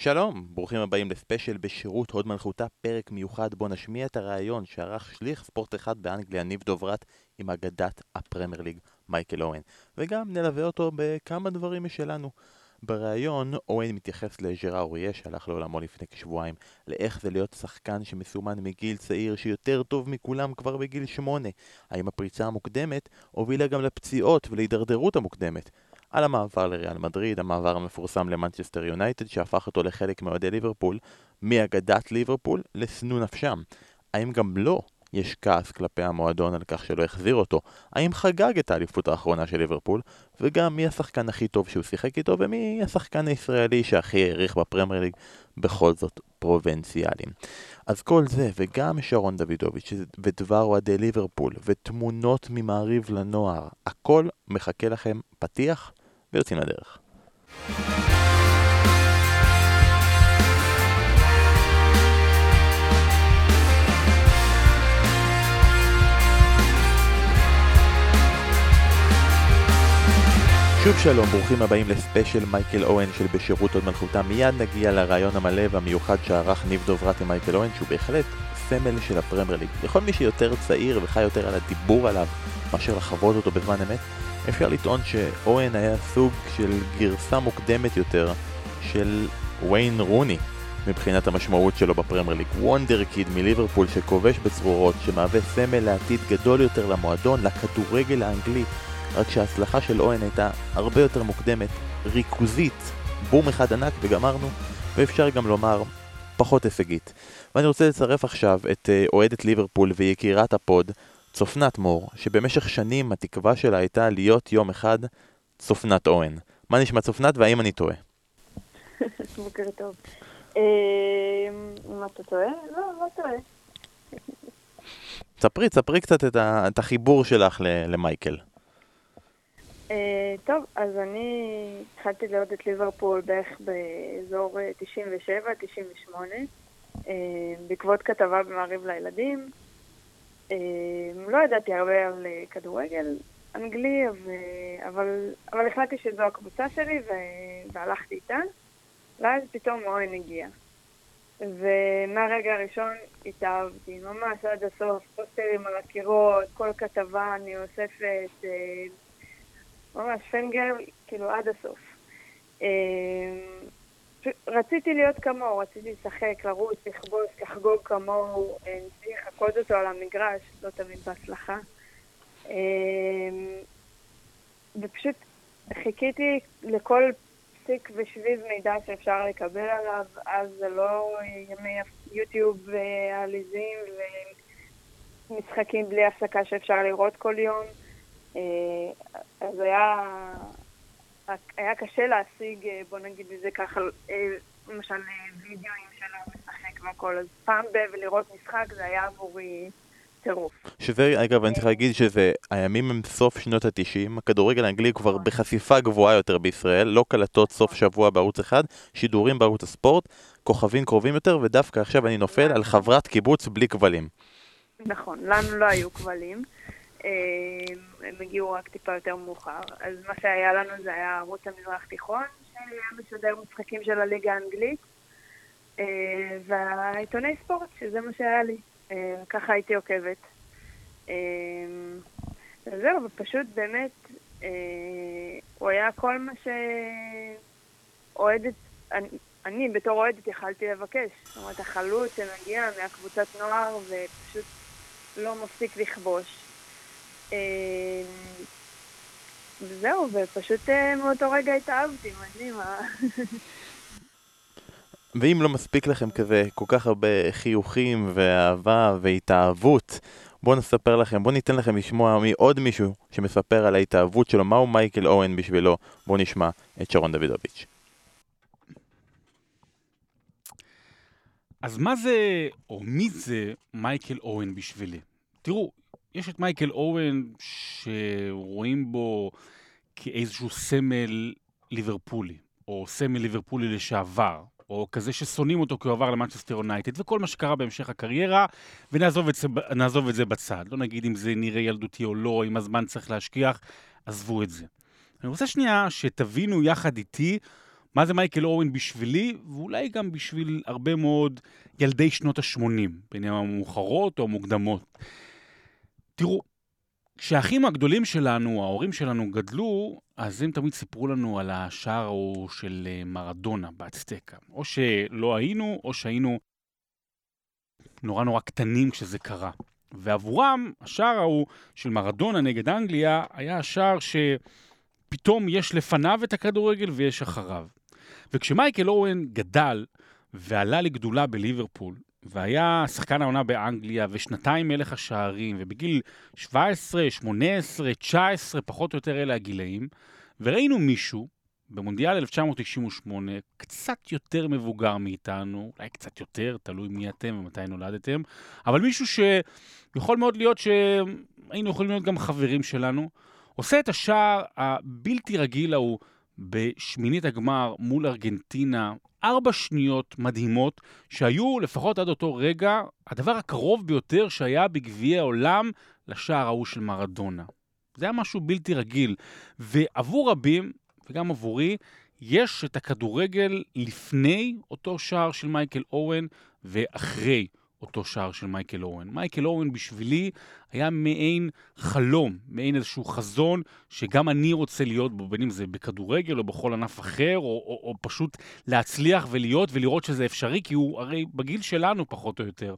שלום, ברוכים הבאים לספיישל בשירות הוד מלכותה, פרק מיוחד בו נשמיע את הרעיון שערך שליח ספורט אחד באנגליה, ניב דוברת, עם אגדת הפרמייר ליג, מייקל אוהן, וגם נלווה אותו בכמה דברים משלנו. בריאיון, אוהן מתייחס לג'רה אוריה שהלך לעולמו לפני כשבועיים, לאיך זה להיות שחקן שמסומן מגיל צעיר שיותר טוב מכולם כבר בגיל שמונה. האם הפריצה המוקדמת הובילה גם לפציעות ולהידרדרות המוקדמת. על המעבר לריאל מדריד, המעבר המפורסם למנצ'סטר יונייטד שהפך אותו לחלק מאוהדי ליברפול, מאגדת ליברפול לשנוא נפשם. האם גם לו יש כעס כלפי המועדון על כך שלא החזיר אותו? האם חגג את האליפות האחרונה של ליברפול? וגם מי השחקן הכי טוב שהוא שיחק איתו ומי השחקן הישראלי שהכי העריך בפרמייר ליג בכל זאת פרובנציאלים. אז כל זה וגם שרון דוידוביץ' ודבר אוהדי ליברפול ותמונות ממעריב לנוער הכל מחכה לכם פתיח ויוצאים לדרך. שוב שלום, ברוכים הבאים לספיישל מייקל אוהן של בשירות עוד מלכותה. מיד נגיע לרעיון המלא והמיוחד שערך ניב דוברת עם מייקל אוהן, שהוא בהחלט סמל של הפרמייר ליג. לכל מי שיותר צעיר וחי יותר על הדיבור עליו מאשר לחוות אותו בזמן אמת, אפשר לטעון שאוהן היה סוג של גרסה מוקדמת יותר של ויין רוני מבחינת המשמעות שלו בפרמייר ליג. וונדר קיד מליברפול שכובש בצרורות, שמהווה סמל לעתיד גדול יותר למועדון, לכדורגל האנגלי, רק שההצלחה של אוהן הייתה הרבה יותר מוקדמת, ריכוזית, בום אחד ענק וגמרנו, ואפשר גם לומר פחות הישגית. ואני רוצה לצרף עכשיו את אה, אוהדת ליברפול ויקירת הפוד, צופנת מור, שבמשך שנים התקווה שלה הייתה להיות יום אחד צופנת אוהן. מה נשמע צופנת והאם אני טועה? בוקר טוב. אה, אם אתה טועה? לא, לא טועה. ספרי, ספרי קצת את, החיבור שלך למייקל. אה, טוב, אז אני התחלתי לראות את ליברפול בערך באזור 97-98, אה, בעקבות כתבה במעריב לילדים. אה, לא ידעתי הרבה על כדורגל אנגלי, אבל, אבל החלטתי שזו הקבוצה שלי והלכתי איתה, ואז פתאום אוהן הגיע. ומהרגע הראשון התאהבתי, ממש עד הסוף, פוסטרים על הקירות, כל כתבה אני אוספת, ממש פנגר, כאילו עד הסוף. רציתי להיות כמוהו, רציתי לשחק, לרוץ, לכבוש, לחגוג כמוהו, אה, ניסיתי לחכות אותו על המגרש, לא תמיד בהצלחה. אמ, ופשוט חיכיתי לכל פסיק ושביב מידע שאפשר לקבל עליו, אז זה לא ימי יוטיוב עליזים ומשחקים בלי הפסקה שאפשר לראות כל יום. אה, אז היה, היה קשה להשיג, אה, בוא נגיד את זה ככה, אה, למשל וידאוים שלו משחק והכל, אז פעם ב- ולראות משחק זה היה עבורי טירוף. שזה, אגב, אני צריך להגיד שזה, הימים הם סוף שנות התשעים, הכדורגל האנגלי כבר בחשיפה גבוהה יותר בישראל, לא קלטות סוף שבוע בערוץ אחד, שידורים בערוץ הספורט, כוכבים קרובים יותר, ודווקא עכשיו אני נופל על חברת קיבוץ בלי כבלים. נכון, לנו לא היו כבלים. אמ, הם הגיעו רק טיפה יותר מאוחר. אז מה שהיה לנו זה היה ערוץ המזרח תיכון, שהיה משדר משחקים של הליגה האנגלית, אה, והעיתוני ספורט, שזה מה שהיה לי. אה, ככה הייתי עוקבת. וזהו, ופשוט באמת, אה, הוא היה כל מה שאוהדת, אני, אני בתור אוהדת יכלתי לבקש. זאת אומרת, החלוץ שמגיע מהקבוצת נוער ופשוט לא מפסיק לכבוש. אמ, וזהו, ופשוט אה, מאותו רגע התאהבתי, מדהים. ואם לא מספיק לכם כזה כל כך הרבה חיוכים ואהבה והתאהבות, בואו נספר לכם, בואו ניתן לכם לשמוע מעוד מישהו שמספר על ההתאהבות שלו, מהו מייקל אוהן בשבילו. בואו נשמע את שרון דוידוביץ'. אז מה זה, או מי זה מייקל אוהן בשבילי? תראו, יש את מייקל אורן, שרואים בו כאיזשהו סמל ליברפולי, או סמל ליברפולי לשעבר, או כזה ששונאים אותו כי הוא עבר למנצ'סטר יונייטד, וכל מה שקרה בהמשך הקריירה, ונעזוב את, זה, את זה בצד. לא נגיד אם זה נראה ילדותי או לא, אם הזמן צריך להשכיח, עזבו את זה. אני רוצה שנייה שתבינו יחד איתי מה זה מייקל אורן בשבילי, ואולי גם בשביל הרבה מאוד ילדי שנות ה-80, בין המאוחרות או המוקדמות. תראו, כשהאחים הגדולים שלנו, ההורים שלנו, גדלו, אז הם תמיד סיפרו לנו על השער ההוא של אה, מרדונה באצטקה. או שלא היינו, או שהיינו נורא נורא קטנים כשזה קרה. ועבורם, השער ההוא של מרדונה נגד אנגליה, היה השער שפתאום יש לפניו את הכדורגל ויש אחריו. וכשמייקל אורן גדל ועלה לגדולה בליברפול, והיה שחקן העונה באנגליה, ושנתיים מלך השערים, ובגיל 17, 18, 19, פחות או יותר אלה הגילאים, וראינו מישהו במונדיאל 1998, קצת יותר מבוגר מאיתנו, אולי קצת יותר, תלוי מי אתם ומתי נולדתם, אבל מישהו שיכול מאוד להיות שהיינו יכולים להיות גם חברים שלנו, עושה את השער הבלתי רגיל ההוא בשמינית הגמר מול ארגנטינה, ארבע שניות מדהימות, שהיו לפחות עד אותו רגע הדבר הקרוב ביותר שהיה בגביע העולם לשער ההוא של מרדונה. זה היה משהו בלתי רגיל, ועבור רבים, וגם עבורי, יש את הכדורגל לפני אותו שער של מייקל אורן ואחרי אותו שער של מייקל אורן. מייקל אורן בשבילי היה מעין חלום, מעין איזשהו חזון שגם אני רוצה להיות בו, בין אם זה בכדורגל או בכל ענף אחר, או, או, או פשוט להצליח ולהיות ולראות שזה אפשרי, כי הוא הרי בגיל שלנו פחות או יותר.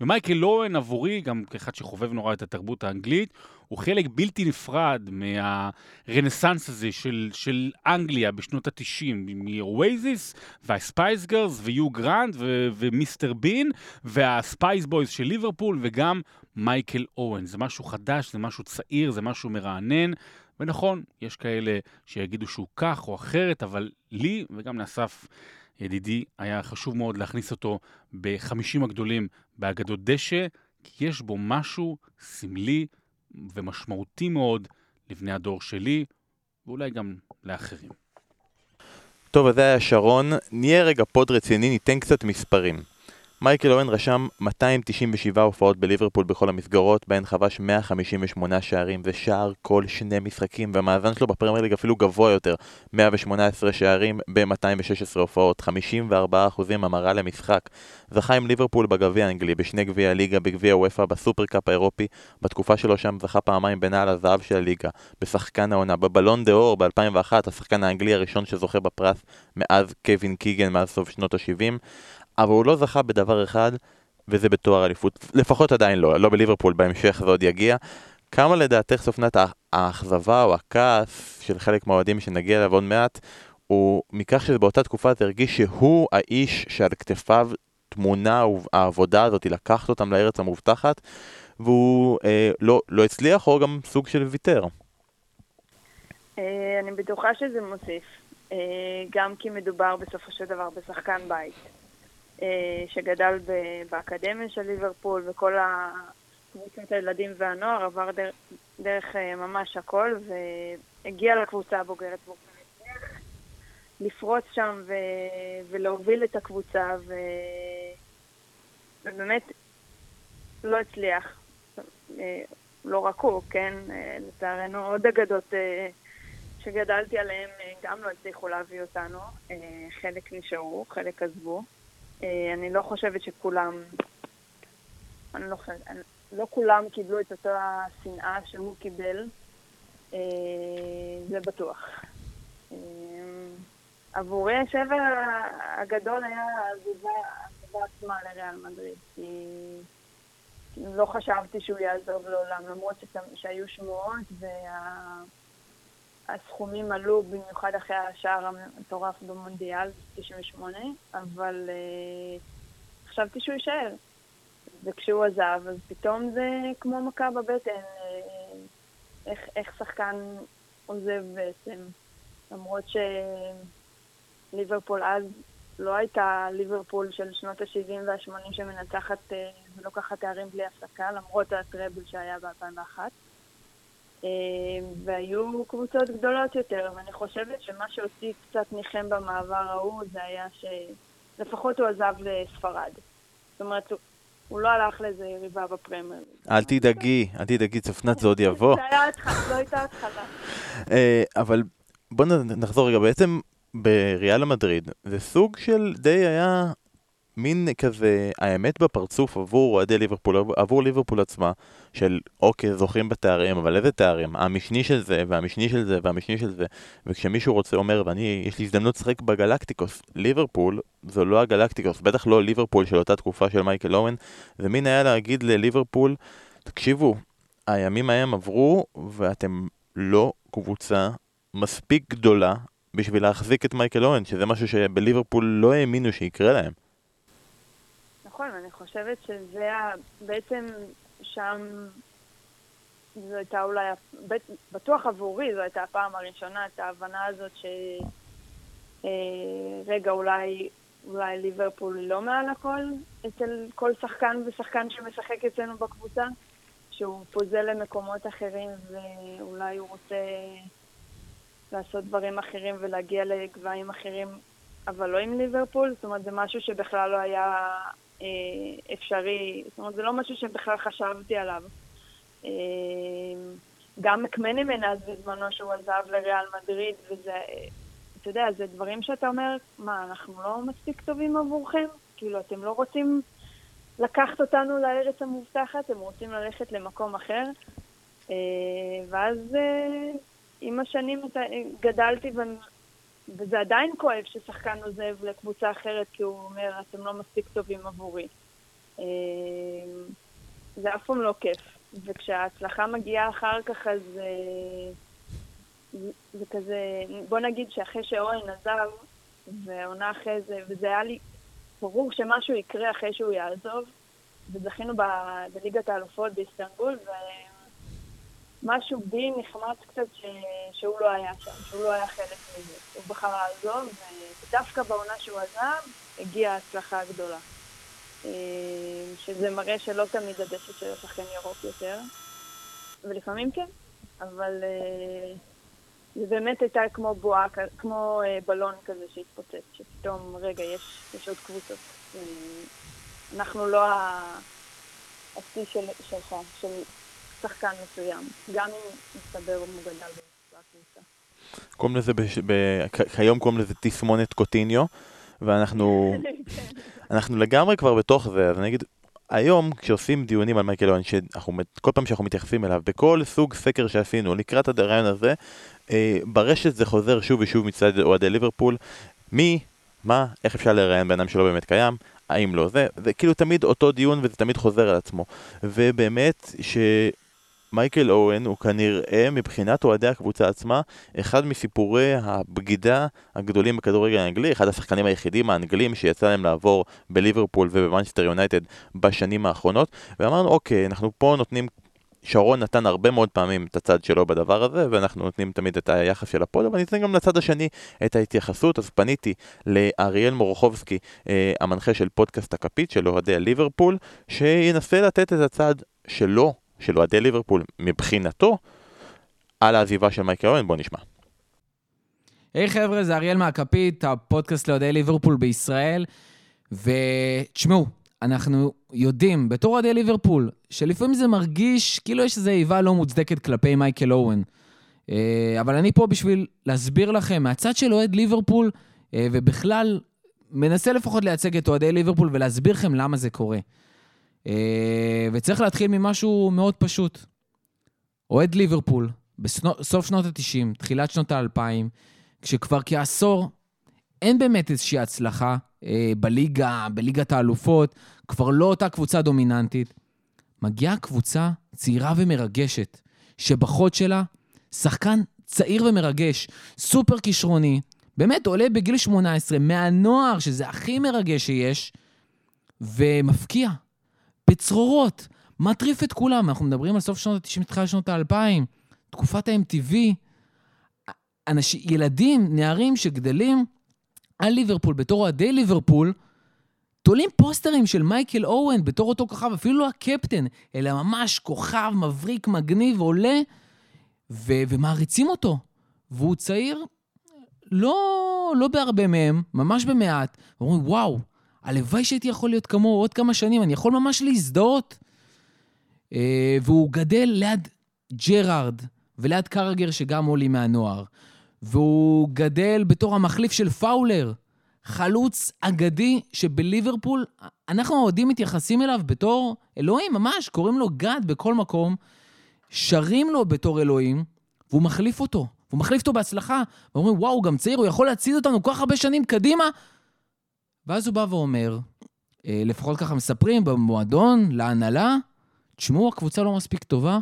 ומייקל אורן עבורי, גם כאחד שחובב נורא את התרבות האנגלית, הוא חלק בלתי נפרד מהרנסאנס הזה של, של אנגליה בשנות ה-90, מ-Oasis והספייס גרס ויו גרנד ומיסטר בין והספייס בויז של ליברפול וגם מייקל אורן. זה משהו חדש, זה משהו צעיר, זה משהו מרענן. ונכון, יש כאלה שיגידו שהוא כך או אחרת, אבל לי וגם לאסף ידידי היה חשוב מאוד להכניס אותו בחמישים הגדולים באגדות דשא, כי יש בו משהו סמלי ומשמעותי מאוד לבני הדור שלי, ואולי גם לאחרים. טוב, אז זה היה שרון. נהיה רגע פוד רציני, ניתן קצת מספרים. מייקל אורן רשם 297 הופעות בליברפול בכל המסגרות, בהן חבש 158 שערים ושער כל שני משחקים, והמאזן שלו בפרמייר ליג אפילו גבוה יותר, 118 שערים ב-216 הופעות, 54% המרה למשחק. זכה עם ליברפול בגביע האנגלי, בשני גביע הליגה, בגביע וופא, בסופרקאפ האירופי, בתקופה שלו שם זכה פעמיים בנעל הזהב של הליגה, בשחקן העונה, בבלון דה אור ב-2001, השחקן האנגלי הראשון שזוכה בפרס מאז קווין קיגן, מאז סוף שנות ה-70. אבל הוא לא זכה בדבר אחד, וזה בתואר אליפות. לפחות עדיין לא, לא בליברפול, בהמשך זה עוד יגיע. כמה לדעתך סופנת האכזבה או הכעס של חלק מהאוהדים שנגיע אליו עוד מעט, הוא מכך שבאותה תקופה זה הרגיש שהוא האיש שעל כתפיו תמונה העבודה הזאת, לקחת אותם לארץ המובטחת, והוא אה, לא, לא הצליח או גם סוג של ויתר. אה, אני בטוחה שזה מוסיף, אה, גם כי מדובר בסופו של דבר בשחקן בית. אה, שגדל באקדמיה של ליברפול, וכל קבוצת הילדים והנוער עבר דרך, דרך אה, ממש הכל, והגיע לקבוצה הבוגרת והוא לפרוץ שם ו... ולהוביל את הקבוצה, ו... ובאמת לא הצליח. אה, לא רק הוא, כן, לצערנו עוד אגדות שגדלתי עליהן גם לא הצליחו להביא אותנו. חלק נשארו, חלק עזבו. אה, אני לא חושבת שכולם, אני לא חושבת, לא כולם קיבלו את אותה שנאה שהוא קיבל, אה, זה בטוח. אה, עבורי השבר הגדול היה העזובה עצמה לריאל מדריד, כי לא חשבתי שהוא יעזוב לעולם, למרות שהיו שמועות וה... הסכומים עלו במיוחד אחרי השער המטורף במונדיאל 98, אבל uh, חשבתי שהוא יישאר. וכשהוא עזב, אז פתאום זה כמו מכה בבטן, uh, איך, איך שחקן עוזב בעצם. למרות שליברפול אז לא הייתה ליברפול של שנות ה-70 וה-80 שמנצחת ולוקחת תארים בלי הפסקה, למרות הטראבל שהיה ב-2001. אה, והיו קבוצות גדולות יותר, ואני חושבת שמה שהוציא קצת ניחם במעבר ההוא זה היה שלפחות הוא עזב לספרד. זאת אומרת, הוא לא הלך לאיזה יריבה בפרמייר. אל תדאגי, אל תדאגי, צפנת זה עוד יבוא. זה זו הייתה התחלה. אה, אבל בוא נחזור רגע, בעצם בריאל מדריד, זה סוג של די היה מין כזה, האמת בפרצוף עבור אוהדי ליברפול, עבור ליברפול עצמה, של אוקיי, זוכים בתארים, אבל איזה תארים? המשני של זה, והמשני של זה, והמשני של זה. וכשמישהו רוצה, אומר, ואני, יש לי הזדמנות לשחק בגלקטיקוס, ליברפול זו לא הגלקטיקוס, בטח לא ליברפול של אותה תקופה של מייקל אורן, ומין היה להגיד לליברפול, תקשיבו, הימים ההם עברו, ואתם לא קבוצה מספיק גדולה בשביל להחזיק את מייקל אורן, שזה משהו שבליברפול לא האמינו שיקרה להם. נכון, אני חושבת שזה בעצם שם זו הייתה אולי, בטוח עבורי זו הייתה הפעם הראשונה, את ההבנה הזאת ש... אה, רגע, אולי, אולי ליברפול לא מעל הכל אצל כל שחקן ושחקן שמשחק אצלנו בקבוצה, שהוא פוזל למקומות אחרים ואולי הוא רוצה לעשות דברים אחרים ולהגיע לגבהים אחרים, אבל לא עם ליברפול, זאת אומרת זה משהו שבכלל לא היה אפשרי, זאת אומרת, זה לא משהו שבכלל חשבתי עליו. אה, גם מקמנימן אז בזמנו שהוא עזב לריאל מדריד, וזה, אתה יודע, זה דברים שאתה אומר, מה, אנחנו לא מספיק טובים עבורכם? כאילו, אתם לא רוצים לקחת אותנו לארץ המובטחת, אתם רוצים ללכת למקום אחר? אה, ואז עם השנים גדלתי וזה עדיין כואב ששחקן עוזב לקבוצה אחרת כי הוא אומר, אתם לא מספיק טובים עבורי. אה, זה אף פעם לא כיף. וכשההצלחה מגיעה אחר כך, אז אה, זה כזה, בוא נגיד שאחרי שאורן עזב, ועונה אחרי זה, וזה היה לי ברור שמשהו יקרה אחרי שהוא יעזוב, וזכינו בליגת האלופות באיסטנבול, משהו בי נחמץ קצת ש... שהוא לא היה שם, שהוא לא היה חלק מזה. הוא בחר לעזוב, ודווקא בעונה שהוא עזב, הגיעה ההצלחה הגדולה. אה, שזה מראה שלא תמיד הדשא של השחקן ירוק יותר, ולפעמים כן, אבל אה, זה באמת הייתה כמו בועה, כמו אה, בלון כזה שהתפוצץ, שפתאום, רגע, יש, יש עוד קבוצות. אנחנו לא השיא של, שלך, של שחקן מסוים, גם אם מסתבר הוא גדל בקבוצה. קוראים לזה, בש... ב... כיום קוראים לזה תסמונת קוטיניו, ואנחנו. אנחנו לגמרי כבר בתוך זה, אז אני אגיד, היום כשעושים דיונים על מייקל אוהן, כל פעם שאנחנו מתייחסים אליו, בכל סוג סקר שעשינו לקראת הרעיון הזה, אה, ברשת זה חוזר שוב ושוב מצד אוהדי ליברפול, מי, מה, איך אפשר לראיין בן אדם שלא באמת קיים, האם לא זה, זה כאילו תמיד אותו דיון וזה תמיד חוזר על עצמו. ובאמת, ש... מייקל אוהן הוא כנראה מבחינת אוהדי הקבוצה עצמה אחד מסיפורי הבגידה הגדולים בכדורגל האנגלי, אחד השחקנים היחידים האנגלים שיצא להם לעבור בליברפול ובמנצ'סטר יונייטד בשנים האחרונות ואמרנו אוקיי אנחנו פה נותנים שרון נתן הרבה מאוד פעמים את הצד שלו בדבר הזה, ואנחנו נותנים תמיד את היחס של הפוד, אבל ניתן גם לצד השני את ההתייחסות. אז פניתי לאריאל מורוכובסקי, אה, המנחה של פודקאסט הכפית של אוהדי ליברפול, שינסה לתת את הצד שלו של אוהדי ליברפול מבחינתו על העזיבה של מייקל אוהן, בוא נשמע. היי hey, חבר'ה, זה אריאל מהכפית, הפודקאסט לאוהדי ליברפול בישראל, ותשמעו, אנחנו יודעים, בתור אוהדי ליברפול, שלפעמים זה מרגיש כאילו יש איזו איבה לא מוצדקת כלפי מייקל אוהן. אה, אבל אני פה בשביל להסביר לכם, מהצד של אוהד ליברפול, אה, ובכלל, מנסה לפחות לייצג את אוהדי ליברפול ולהסביר לכם למה זה קורה. אה, וצריך להתחיל ממשהו מאוד פשוט. אוהד ליברפול, בסוף שנות ה-90, תחילת שנות ה-2000, כשכבר כעשור אין באמת איזושהי הצלחה אה, בליגה, בליגת האלופות, כבר לא אותה קבוצה דומיננטית. מגיעה קבוצה צעירה ומרגשת, שבחוד שלה שחקן צעיר ומרגש, סופר כישרוני, באמת עולה בגיל 18, מהנוער, שזה הכי מרגש שיש, ומפקיע. בצרורות, מטריף את כולם. אנחנו מדברים על סוף שנות ה-90, תחילת שנות ה-2000, תקופת ה-MTV. אנשים, ילדים, נערים שגדלים על ליברפול בתור אוהדי ליברפול, תולים פוסטרים של מייקל אורן בתור אותו כוכב, אפילו לא הקפטן, אלא ממש כוכב מבריק, מגניב, עולה, ו- ומעריצים אותו. והוא צעיר, לא, לא בהרבה מהם, ממש במעט. אומרים, וואו, הלוואי שהייתי יכול להיות כמוהו עוד כמה שנים, אני יכול ממש להזדהות. אה, והוא גדל ליד ג'רארד וליד קרגר, שגם עולים מהנוער. והוא גדל בתור המחליף של פאולר, חלוץ אגדי שבליברפול, אנחנו האוהדים מתייחסים אליו בתור אלוהים, ממש, קוראים לו גד בכל מקום, שרים לו בתור אלוהים, והוא מחליף אותו. הוא מחליף אותו בהצלחה, ואומרים, וואו, גם צעיר, הוא יכול להצעיד אותנו כל כך הרבה שנים קדימה. ואז הוא בא ואומר, אה, לפחות ככה מספרים במועדון, להנהלה, תשמעו, הקבוצה לא מספיק טובה,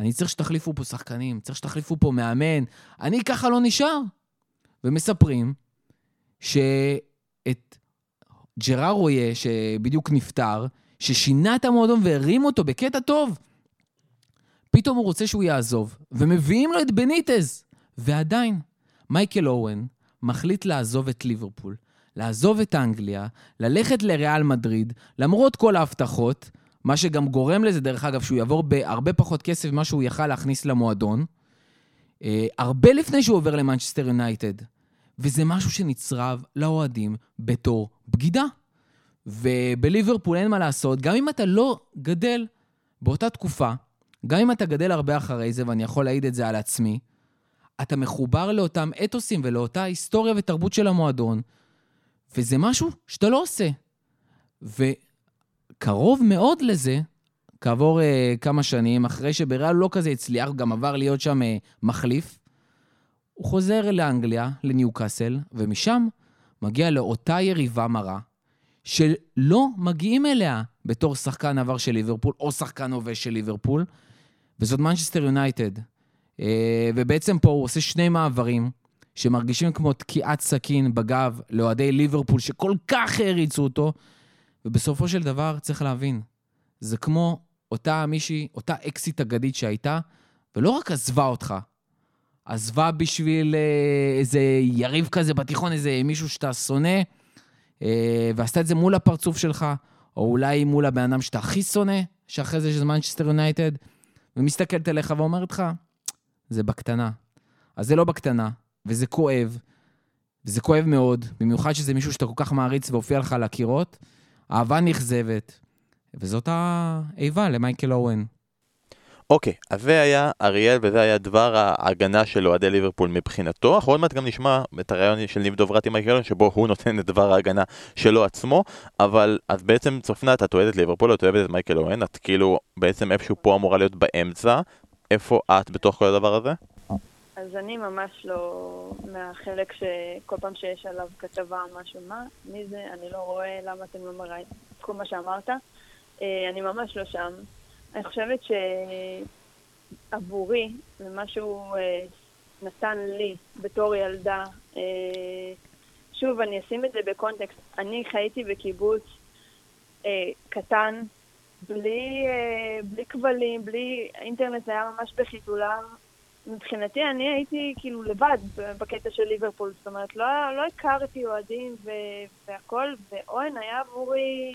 אני צריך שתחליפו פה שחקנים, צריך שתחליפו פה מאמן, אני ככה לא נשאר. ומספרים שאת ג'רר רויה, שבדיוק נפטר, ששינה את המועדון והרים אותו בקטע טוב, פתאום הוא רוצה שהוא יעזוב, ומביאים לו את בניטז. ועדיין, מייקל אורן מחליט לעזוב את ליברפול, לעזוב את אנגליה, ללכת לריאל מדריד, למרות כל ההבטחות, מה שגם גורם לזה, דרך אגב, שהוא יעבור בהרבה פחות כסף ממה שהוא יכל להכניס למועדון, אה, הרבה לפני שהוא עובר למנצ'סטר יונייטד. וזה משהו שנצרב לאוהדים בתור בגידה. ובליברפול אין מה לעשות, גם אם אתה לא גדל באותה תקופה, גם אם אתה גדל הרבה אחרי זה, ואני יכול להעיד את זה על עצמי, אתה מחובר לאותם אתוסים ולאותה היסטוריה ותרבות של המועדון, וזה משהו שאתה לא עושה. וקרוב מאוד לזה, כעבור uh, כמה שנים, אחרי שבריאל לא כזה הצליח, גם עבר להיות שם uh, מחליף, הוא חוזר לאנגליה, לניוקאסל, ומשם מגיע לאותה יריבה מרה, שלא מגיעים אליה בתור שחקן עבר של ליברפול, או שחקן הווה של ליברפול, וזאת מנצ'סטר יונייטד. אה, ובעצם פה הוא עושה שני מעברים שמרגישים כמו תקיעת סכין בגב לאוהדי ליברפול שכל כך העריצו אותו, ובסופו של דבר צריך להבין, זה כמו אותה מישהי, אותה אקסיט אגדית שהייתה, ולא רק עזבה אותך, עזבה בשביל אה, איזה יריב כזה בתיכון, איזה מישהו שאתה שונא, אה, ועשתה את זה מול הפרצוף שלך, או אולי מול הבן אדם שאתה הכי שונא, שאחרי זה שזה מנצ'סטר יונייטד, ומסתכלת עליך ואומרת לך, זה בקטנה. אז זה לא בקטנה, וזה כואב, וזה כואב מאוד, במיוחד שזה מישהו שאתה כל כך מעריץ והופיע לך על הקירות. אהבה נכזבת, וזאת האיבה למייקל אורן. אוקיי, אז זה היה אריאל וזה היה דבר ההגנה של אוהדי ליברפול מבחינתו. אנחנו עוד מעט גם נשמע את הרעיון של ניב דוברת עם מייקל שבו הוא נותן את דבר ההגנה שלו עצמו, אבל אז בעצם צופנת, את אוהדת ליברפול, את אוהבת את מייקל אוהן, את כאילו בעצם איפשהו פה אמורה להיות באמצע. איפה את בתוך כל הדבר הזה? אז אני ממש לא מהחלק שכל פעם שיש עליו כתבה או משהו, מה? מי זה? אני לא רואה למה אתם לא מראים כל מה שאמרת. אה, אני ממש לא שם. אני חושבת שעבורי, ומה שהוא אה, נתן לי בתור ילדה, אה, שוב, אני אשים את זה בקונטקסט. אני חייתי בקיבוץ קטן, בלי, בלי כבלים, בלי... האינטרנט היה ממש בחיתוליו. מבחינתי אני הייתי כאילו לבד בקטע של ליברפול, זאת אומרת, לא, לא הכרתי אוהדים והכל, ואוהן היה עבורי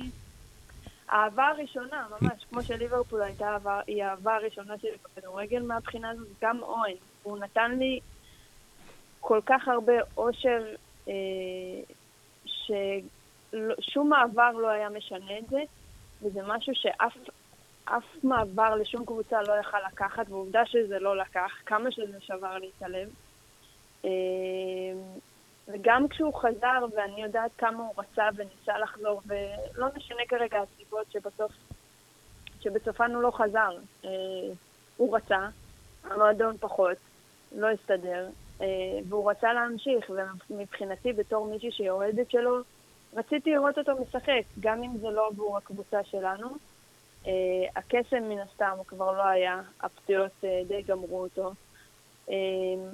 האהבה הראשונה, ממש, כמו שליברפול הייתה אהבה, היא האהבה הראשונה שלי בכדורגל מהבחינה הזאת, גם אוהן. הוא נתן לי כל כך הרבה אושר, אה, ששום מעבר לא היה משנה את זה, וזה משהו שאף אף מעבר לשום קבוצה לא יכל לקחת, ועובדה שזה לא לקח, כמה שזה שבר לי את הלב. וגם כשהוא חזר, ואני יודעת כמה הוא רצה וניסה לחזור, ולא משנה כרגע הסיבות שבסוף, שבסופן הוא לא חזר. אה, הוא רצה, המועדון פחות, לא הסתדר, אה, והוא רצה להמשיך, ומבחינתי בתור מישהי שהיא אוהדת שלו, רציתי לראות אותו משחק, גם אם זה לא עבור הקבוצה שלנו. אה, הקסם מן הסתם כבר לא היה, הפציעות אה, די גמרו אותו. אמ,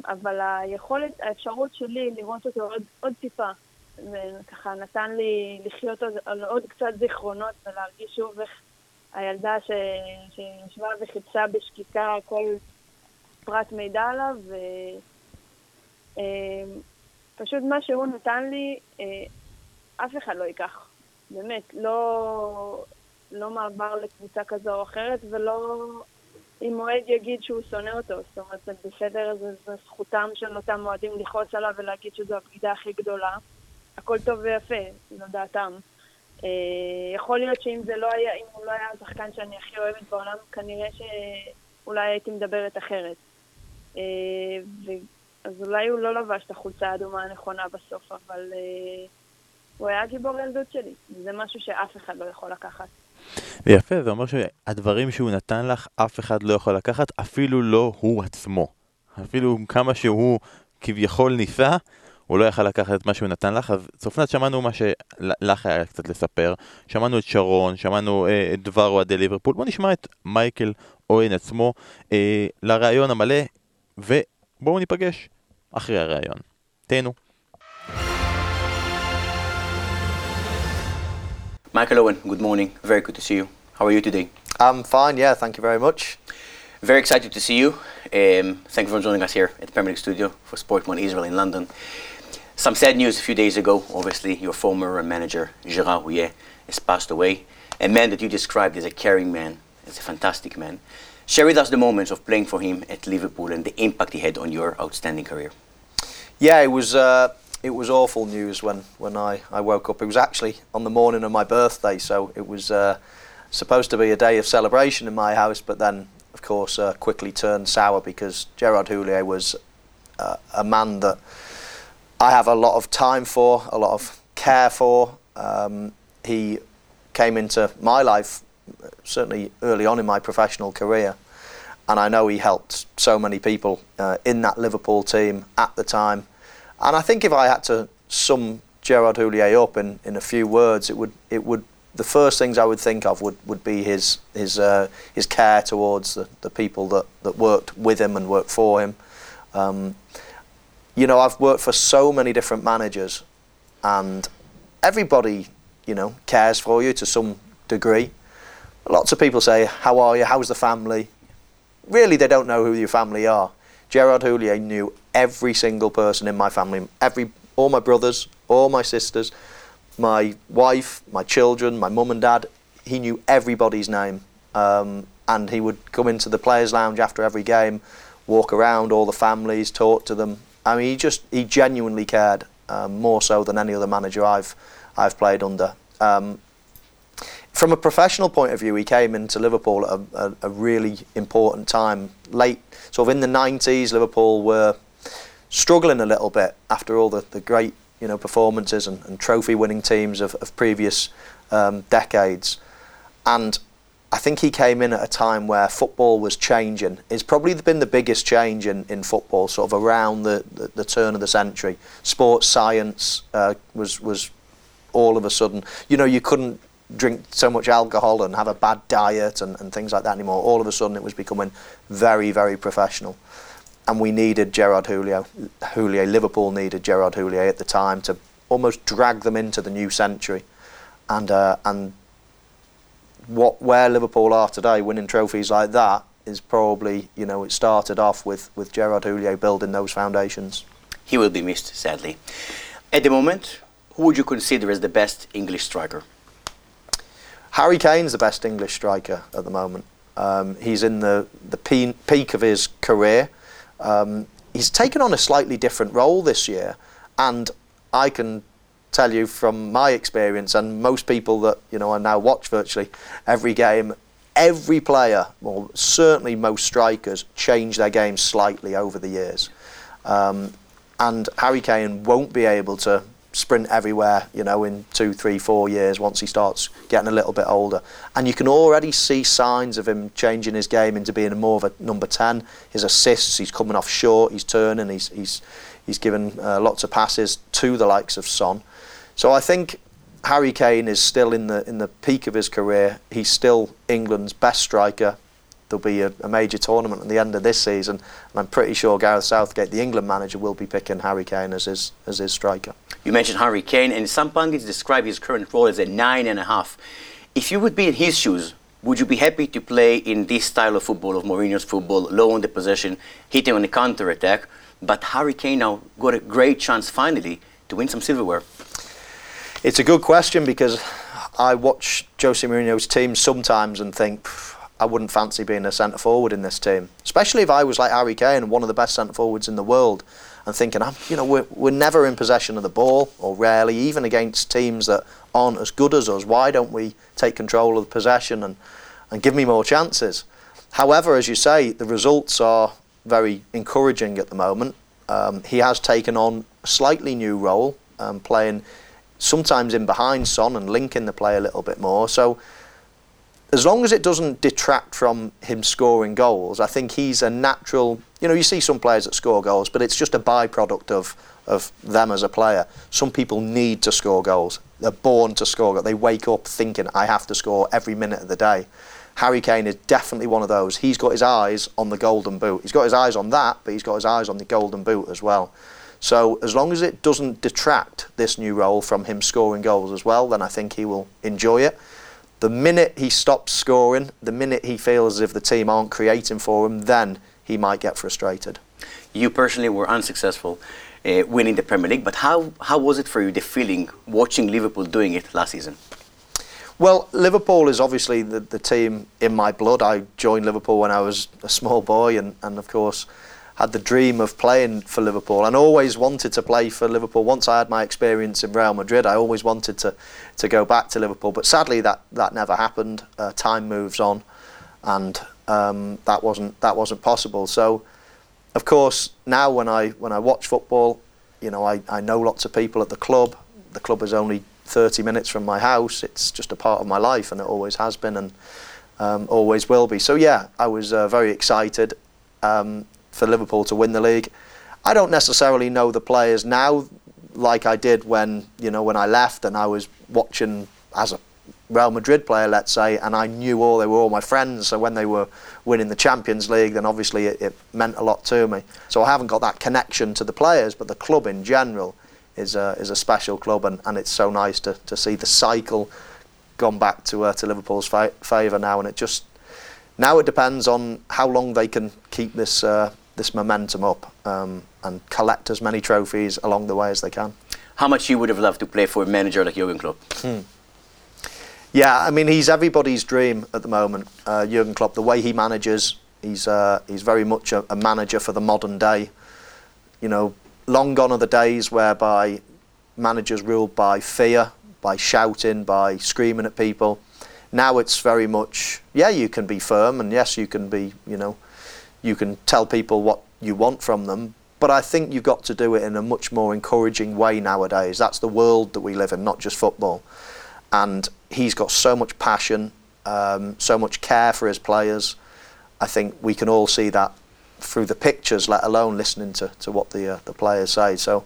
אבל היכולת, האפשרות שלי לראות אותו עוד, עוד טיפה, וככה נתן לי לחיות עוד, עוד קצת זיכרונות ולהרגיש שוב איך הילדה ש, שישבה וחיפשה בשקיקה כל פרט מידע עליו, ופשוט אמ, מה שהוא נתן לי, אה, אף אחד לא ייקח. באמת, לא, לא מעבר לקבוצה כזו או אחרת, ולא אם אוהד יגיד שהוא שונא אותו, זאת אומרת, זה בסדר, זה, זה זכותם של אותם אוהדים לכעוס עליו ולהגיד שזו הבגידה הכי גדולה. הכל טוב ויפה, זו דעתם. אה, יכול להיות שאם זה לא היה, אם הוא לא היה השחקן שאני הכי אוהבת בעולם, כנראה שאולי הייתי מדברת אחרת. אה, אז אולי הוא לא לבש את החולצה האדומה הנכונה בסוף, אבל uh, הוא היה גיבור ילדות שלי. זה משהו שאף אחד לא יכול לקחת. ויפה, זה אומר שהדברים שהוא נתן לך, אף אחד לא יכול לקחת, אפילו לא הוא עצמו. אפילו כמה שהוא כביכול ניסה, הוא לא יכל לקחת את מה שהוא נתן לך, אז צופנת שמענו מה שלך היה קצת לספר, שמענו את שרון, שמענו אה, את דבר אוהדי ליברפול, בואו נשמע את מייקל אוהן עצמו אה, לראיון המלא, ובואו ניפגש אחרי הראיון. תהנו. Michael Owen, good morning. Very good to see you. How are you today? I'm fine, yeah, thank you very much. Very excited to see you. Um, thank you for joining us here at the Premier League studio for Sport One Israel in London. Some sad news a few days ago. Obviously, your former manager, Gerard Houllier, has passed away. A man that you described as a caring man, as a fantastic man. Share with us the moments of playing for him at Liverpool and the impact he had on your outstanding career. Yeah, it was uh, it was awful news when, when I, I woke up. It was actually on the morning of my birthday, so it was uh, supposed to be a day of celebration in my house, but then of course, uh, quickly turned sour because Gerard Houllier was uh, a man that I have a lot of time for, a lot of care for. Um, he came into my life certainly early on in my professional career, and I know he helped so many people uh, in that Liverpool team at the time. And I think if I had to sum Gerard Houllier up in, in a few words, it would it would the first things I would think of would, would be his his uh, his care towards the, the people that, that worked with him and worked for him. Um, you know, I've worked for so many different managers, and everybody, you know, cares for you to some degree. Lots of people say, "How are you? How's the family?" Really, they don't know who your family are. Gerard Houllier knew every single person in my family, every all my brothers, all my sisters my wife, my children, my mum and dad. He knew everybody's name. Um, and he would come into the players' lounge after every game, walk around all the families, talk to them. I mean, he just he genuinely cared um, more so than any other manager I've I've played under. Um, from a professional point of view, he came into Liverpool at a, a, a, really important time. Late, sort of in the 90s, Liverpool were struggling a little bit after all the, the great you know performances and, and trophy winning teams of, of previous um, decades. And I think he came in at a time where football was changing. It's probably been the biggest change in, in football, sort of around the, the, the turn of the century. Sports science uh, was was all of a sudden, you know, you couldn't drink so much alcohol and have a bad diet and, and things like that anymore. All of a sudden, it was becoming very, very professional and we needed Gerard Houllier. Houllier, Liverpool needed Gerard Houllier at the time to almost drag them into the new century, and uh, and what where Liverpool are today, winning trophies like that, is probably you know it started off with with Gerard Houllier building those foundations. He will be missed sadly. At the moment, who would you consider as the best English striker? Harry Kane's the best English striker at the moment. Um, he's in the the peak of his career. Um, he's taken on a slightly different role this year, and I can tell you from my experience, and most people that you know I now watch virtually every game, every player, or certainly most strikers, change their game slightly over the years. Um, and Harry Kane won't be able to sprint everywhere, you know, in two, three, four years once he starts getting a little bit older. And you can already see signs of him changing his game into being more of a number 10. His assists, he's coming off short, he's turning, he's, he's, he's given uh, lots of passes to the likes of Son. So I think Harry Kane is still in the, in the peak of his career. He's still England's best striker, there'll be a, a, major tournament at the end of this season, and I'm pretty sure Gareth Southgate, the England manager, will be picking Harry Kane as his as his striker. You mentioned Harry Kane, and some pundits describe his current role as a nine and a half. If you would be in his shoes, would you be happy to play in this style of football, of Mourinho's football, low on the possession, hitting on the counter attack? But Harry Kane now got a great chance finally to win some silverware. It's a good question because I watch Jose Mourinho's team sometimes and think I wouldn't fancy being a centre forward in this team, especially if I was like Harry Kane, one of the best centre forwards in the world, and thinking, I'm, you know, we're, we're never in possession of the ball, or rarely, even against teams that aren't as good as us. Why don't we take control of the possession and, and give me more chances? However, as you say, the results are very encouraging at the moment. Um, he has taken on a slightly new role, um, playing sometimes in behind Son and linking the play a little bit more. So as long as it doesn't detract from him scoring goals, I think he's a natural. You know, you see some players that score goals, but it's just a byproduct of of them as a player. Some people need to score goals. They're born to score. Goals. They wake up thinking, "I have to score every minute of the day." Harry Kane is definitely one of those. He's got his eyes on the golden boot. He's got his eyes on that, but he's got his eyes on the golden boot as well. So as long as it doesn't detract this new role from him scoring goals as well, then I think he will enjoy it. The minute he stops scoring, the minute he feels as if the team aren't creating for him, then he might get frustrated. You personally were unsuccessful uh, winning the Premier League, but how, how was it for you, the feeling watching Liverpool doing it last season? Well, Liverpool is obviously the, the team in my blood. I joined Liverpool when I was a small boy, and, and of course, had the dream of playing for Liverpool and always wanted to play for Liverpool. Once I had my experience in Real Madrid, I always wanted to, to go back to Liverpool. But sadly, that, that never happened. Uh, time moves on, and um, that wasn't that wasn't possible. So, of course, now when I when I watch football, you know, I, I know lots of people at the club. The club is only 30 minutes from my house. It's just a part of my life, and it always has been, and um, always will be. So yeah, I was uh, very excited. Um, for Liverpool to win the league. I don't necessarily know the players now like I did when you know when I left and I was watching as a Real Madrid player, let's say, and I knew all they were all my friends. So when they were winning the Champions League, then obviously it, it meant a lot to me. So I haven't got that connection to the players, but the club in general is a, is a special club, and, and it's so nice to, to see the cycle gone back to uh, to Liverpool's fa- favour now, and it just now it depends on how long they can keep this. Uh, this momentum up um, and collect as many trophies along the way as they can. How much you would have loved to play for a manager like Jurgen Klopp? Hmm. Yeah, I mean he's everybody's dream at the moment. Uh, Jurgen Klopp, the way he manages, he's uh, he's very much a, a manager for the modern day. You know, long gone are the days whereby managers ruled by fear, by shouting, by screaming at people. Now it's very much, yeah, you can be firm, and yes, you can be, you know, you can tell people what you want from them. But I think you've got to do it in a much more encouraging way nowadays. That's the world that we live in, not just football. And he's got so much passion, um, so much care for his players. I think we can all see that through the pictures, let alone listening to, to what the uh, the players say. So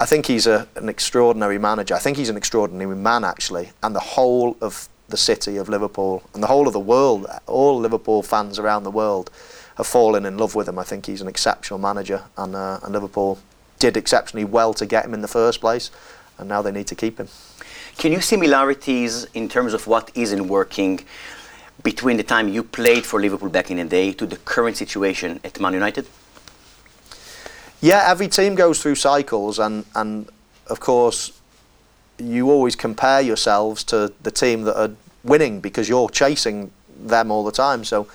I think he's a, an extraordinary manager. I think he's an extraordinary man, actually. And the whole of the city of Liverpool and the whole of the world, all Liverpool fans around the world, have fallen in love with him. I think he's an exceptional manager, and, uh, and Liverpool did exceptionally well to get him in the first place, and now they need to keep him. Can you similarities in terms of what isn't working between the time you played for Liverpool back in the day to the current situation at Man United? Yeah, every team goes through cycles, and, and of course, you always compare yourselves to the team that are winning because you're chasing them all the time. So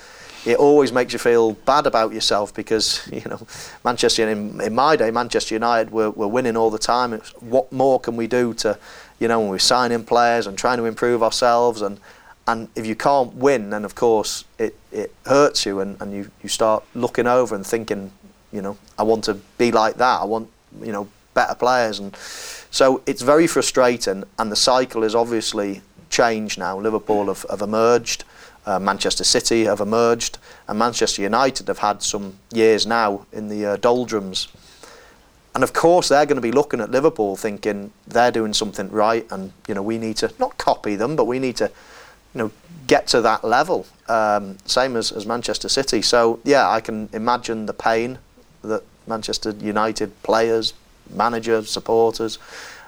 it always makes you feel bad about yourself because you know Manchester in, in my day Manchester United were, were winning all the time it's what more can we do to you know when we're signing players and trying to improve ourselves and and if you can't win then of course it, it hurts you and, and you, you start looking over and thinking you know I want to be like that. I want you know better players. And so it's very frustrating and the cycle is obviously changed now. Liverpool have, have emerged. Uh, Manchester City have emerged, and Manchester United have had some years now in the uh, doldrums. And of course, they're going to be looking at Liverpool, thinking they're doing something right, and you know we need to not copy them, but we need to, you know, get to that level. Um, same as, as Manchester City. So yeah, I can imagine the pain that Manchester United players, managers, supporters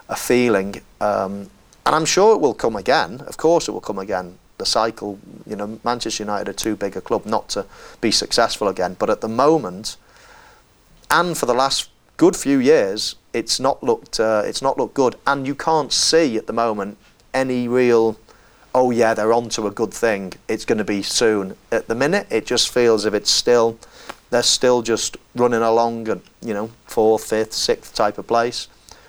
are feeling. Um, and I'm sure it will come again. Of course, it will come again the cycle. You know, Manchester United are too big a club not to be successful again. But at the moment, and for the last good few years, it's not looked uh, it's not looked good. And you can't see at the moment any real. Oh yeah, they're on to a good thing. It's going to be soon. At the minute, it just feels if it's still they're still just running along at you know fourth, fifth, sixth type of place,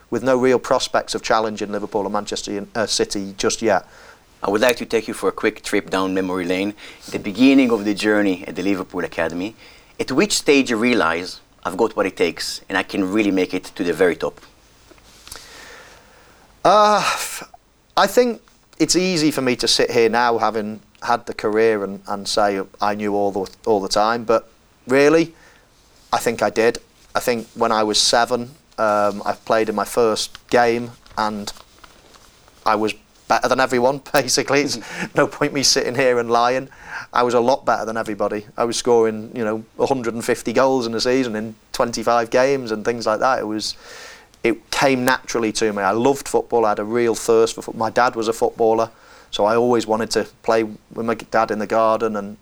with no real prospects of challenging Liverpool or Manchester uh, City just yet. I would like to take you for a quick trip down memory lane, the beginning of the journey at the Liverpool Academy. At which stage you realize I've got what it takes, and I can really make it to the very top? Uh, I think it's easy for me to sit here now, having had the career, and, and say I knew all the all the time. But really, I think I did. I think when I was seven, um, I played in my first game, and I was better than everyone. Basically, it's no point me sitting here and lying. I was a lot better than everybody. I was scoring, you know, 150 goals in a season in 25 games and things like that. It was, it came naturally to me. I loved football. I had a real thirst for football. My dad was a footballer, so I always wanted to play with my dad in the garden and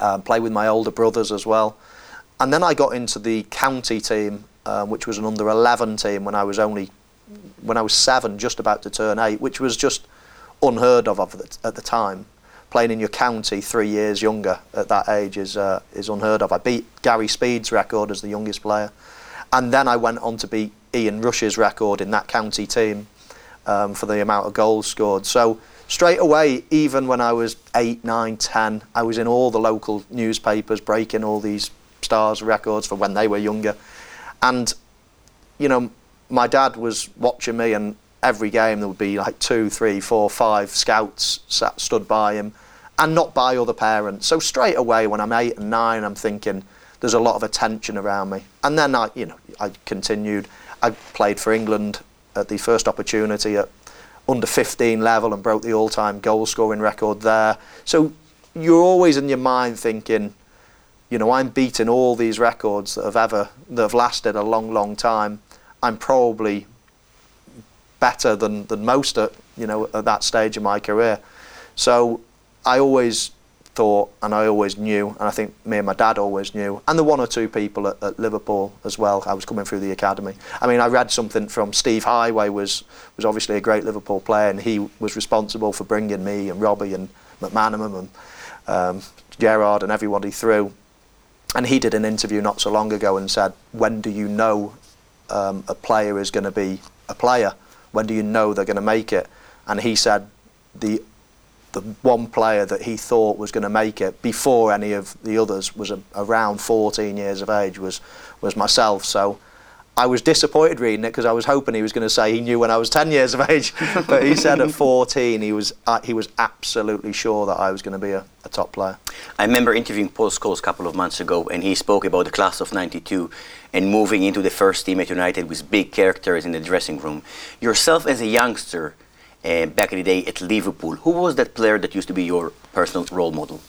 um, play with my older brothers as well. And then I got into the county team, uh, which was an under 11 team when I was only when I was seven, just about to turn eight, which was just unheard of at the time playing in your county three years younger at that age is uh, is unheard of. I beat Gary Speed's record as the youngest player, and then I went on to beat Ian Rush's record in that county team um, for the amount of goals scored. So straight away, even when I was eight, nine, ten, I was in all the local newspapers breaking all these stars records for when they were younger, and you know my dad was watching me and every game there would be like two, three, four, five scouts sat, stood by him, and not by other parents. So straight away, when I'm eight and nine, I'm thinking there's a lot of attention around me. And then I, you know, I continued. I played for England at the first opportunity at under 15 level and broke the all-time goal scoring record there. So you're always in your mind thinking, you know, I'm beating all these records that have ever that have lasted a long, long time. I'm probably better than, than most at you know at that stage of my career. So I always thought, and I always knew, and I think me and my dad always knew, and the one or two people at, at, Liverpool as well. I was coming through the academy. I mean, I read something from Steve Heighway was was obviously a great Liverpool player, and he was responsible for bringing me and Robbie and McManaman and um, Gerrard and everybody through. And he did an interview not so long ago and said, "When do you know um, a player is going to be a player?" When do you know they're going to make it? And he said the the one player that he thought was going to make it before any of the others was a, around 14 years of age was was myself. So I was disappointed reading it because I was hoping he was going to say he knew when I was 10 years of age, but he said at 14 he was uh, he was absolutely sure that I was going to be a, a, top player. I remember interviewing Paul Scholes a couple of months ago, and he spoke about the class of '92 and moving into the first team at United with big characters in the dressing room. Yourself as a youngster. Uh, back in the day at Liverpool, who was that player that used to be your personal role model?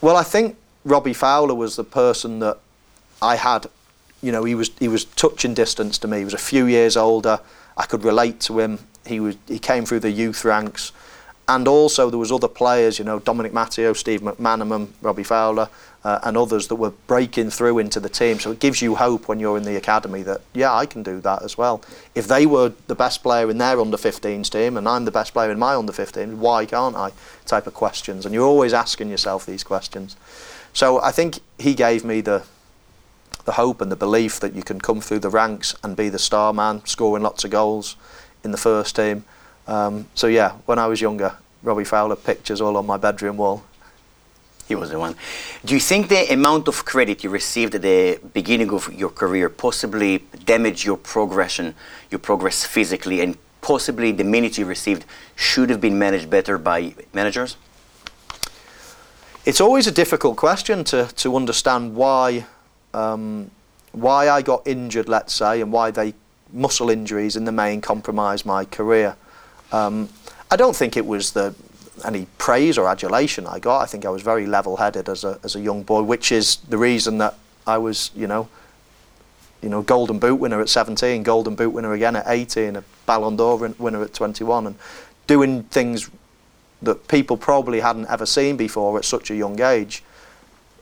Well, I think Robbie Fowler was the person that I had you know, he was he was touching distance to me. He was a few years older. I could relate to him. He was he came through the youth ranks, and also there was other players. You know, Dominic Matteo, Steve McManaman, Robbie Fowler, uh, and others that were breaking through into the team. So it gives you hope when you're in the academy that yeah, I can do that as well. If they were the best player in their under 15s team and I'm the best player in my under 15s, why can't I? Type of questions, and you're always asking yourself these questions. So I think he gave me the the hope and the belief that you can come through the ranks and be the star man, scoring lots of goals in the first team. Um, so yeah, when I was younger, Robbie Fowler pictures all on my bedroom wall. He was the one. Do you think the amount of credit you received at the beginning of your career possibly damaged your progression, your progress physically, and possibly the minutes you received should have been managed better by managers? It's always a difficult question to, to understand why um, why I got injured, let's say, and why they muscle injuries in the main compromised my career. Um, I don't think it was the any praise or adulation I got. I think I was very level-headed as a as a young boy, which is the reason that I was, you know, you know, Golden Boot winner at 17, Golden Boot winner again at 18, a Ballon d'Or winner at 21, and doing things that people probably hadn't ever seen before at such a young age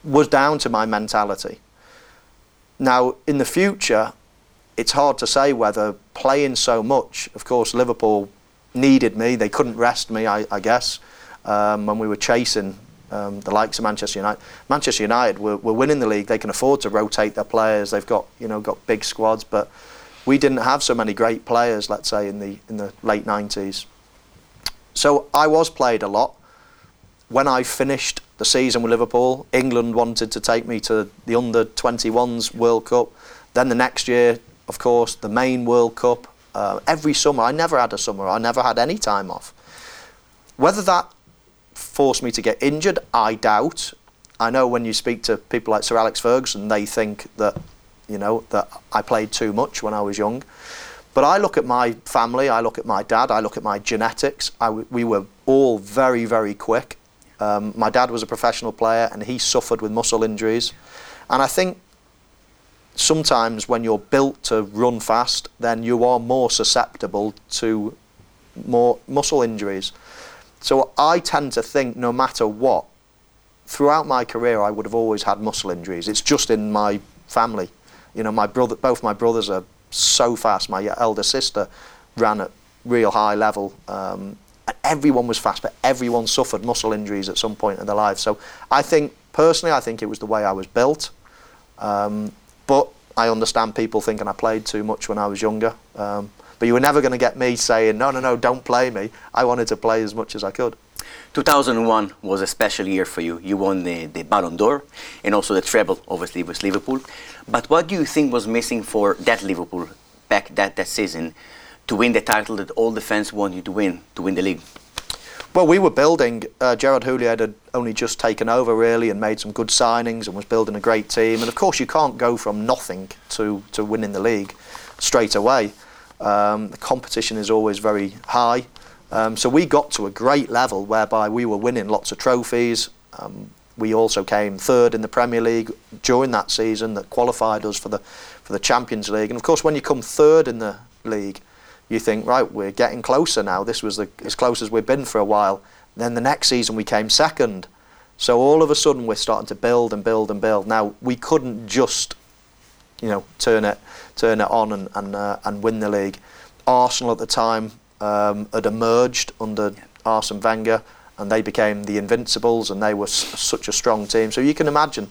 was down to my mentality. Now, in the future, it's hard to say whether playing so much, of course, Liverpool needed me. They couldn't rest me, I, I guess, um, when we were chasing um, the likes of Manchester United. Manchester United were, were winning the league. They can afford to rotate their players. They've got, you know, got big squads, but we didn't have so many great players, let's say, in the, in the late 90s. So I was played a lot. When I finished the season with Liverpool. England wanted to take me to the under 21s World Cup. Then the next year, of course, the main World Cup. Uh, every summer, I never had a summer. I never had any time off. Whether that forced me to get injured, I doubt. I know when you speak to people like Sir Alex Ferguson, they think that, you know, that I played too much when I was young. But I look at my family, I look at my dad, I look at my genetics. We were all very, very quick. Um, my dad was a professional player and he suffered with muscle injuries. And I think sometimes when you're built to run fast, then you are more susceptible to more muscle injuries. So I tend to think no matter what, throughout my career I would have always had muscle injuries. It's just in my family. You know, my brother, both my brothers are so fast. My elder sister ran at real high level. Um, everyone was fast, but everyone suffered muscle injuries at some point in their life. So I think, personally, I think it was the way I was built. Um, but I understand people thinking I played too much when I was younger. Um, but you were never going to get me saying, no, no, no, don't play me. I wanted to play as much as I could. 2001 was a special year for you. You won the, the Ballon d'Or and also the treble, obviously, with Liverpool. But what do you think was missing for that Liverpool back that, that season to win the title that all the fans want you to win, to win the league? Well, we were building. Uh, Gerard Houllier had only just taken over, really, and made some good signings and was building a great team. And of course, you can't go from nothing to, to winning the league straight away. Um, the competition is always very high. Um, so we got to a great level whereby we were winning lots of trophies. Um, we also came third in the Premier League during that season that qualified us for the for the Champions League. And of course, when you come third in the league, you think, right, we're getting closer now. This was the, as close as we've been for a while. Then the next season we came second. So all of a sudden we're starting to build and build and build. Now we couldn't just, you know, turn it turn it on and and, uh, and win the league. Arsenal at the time um, had emerged under Arsene Wenger, and they became the Invincibles, and they were s- such a strong team. So you can imagine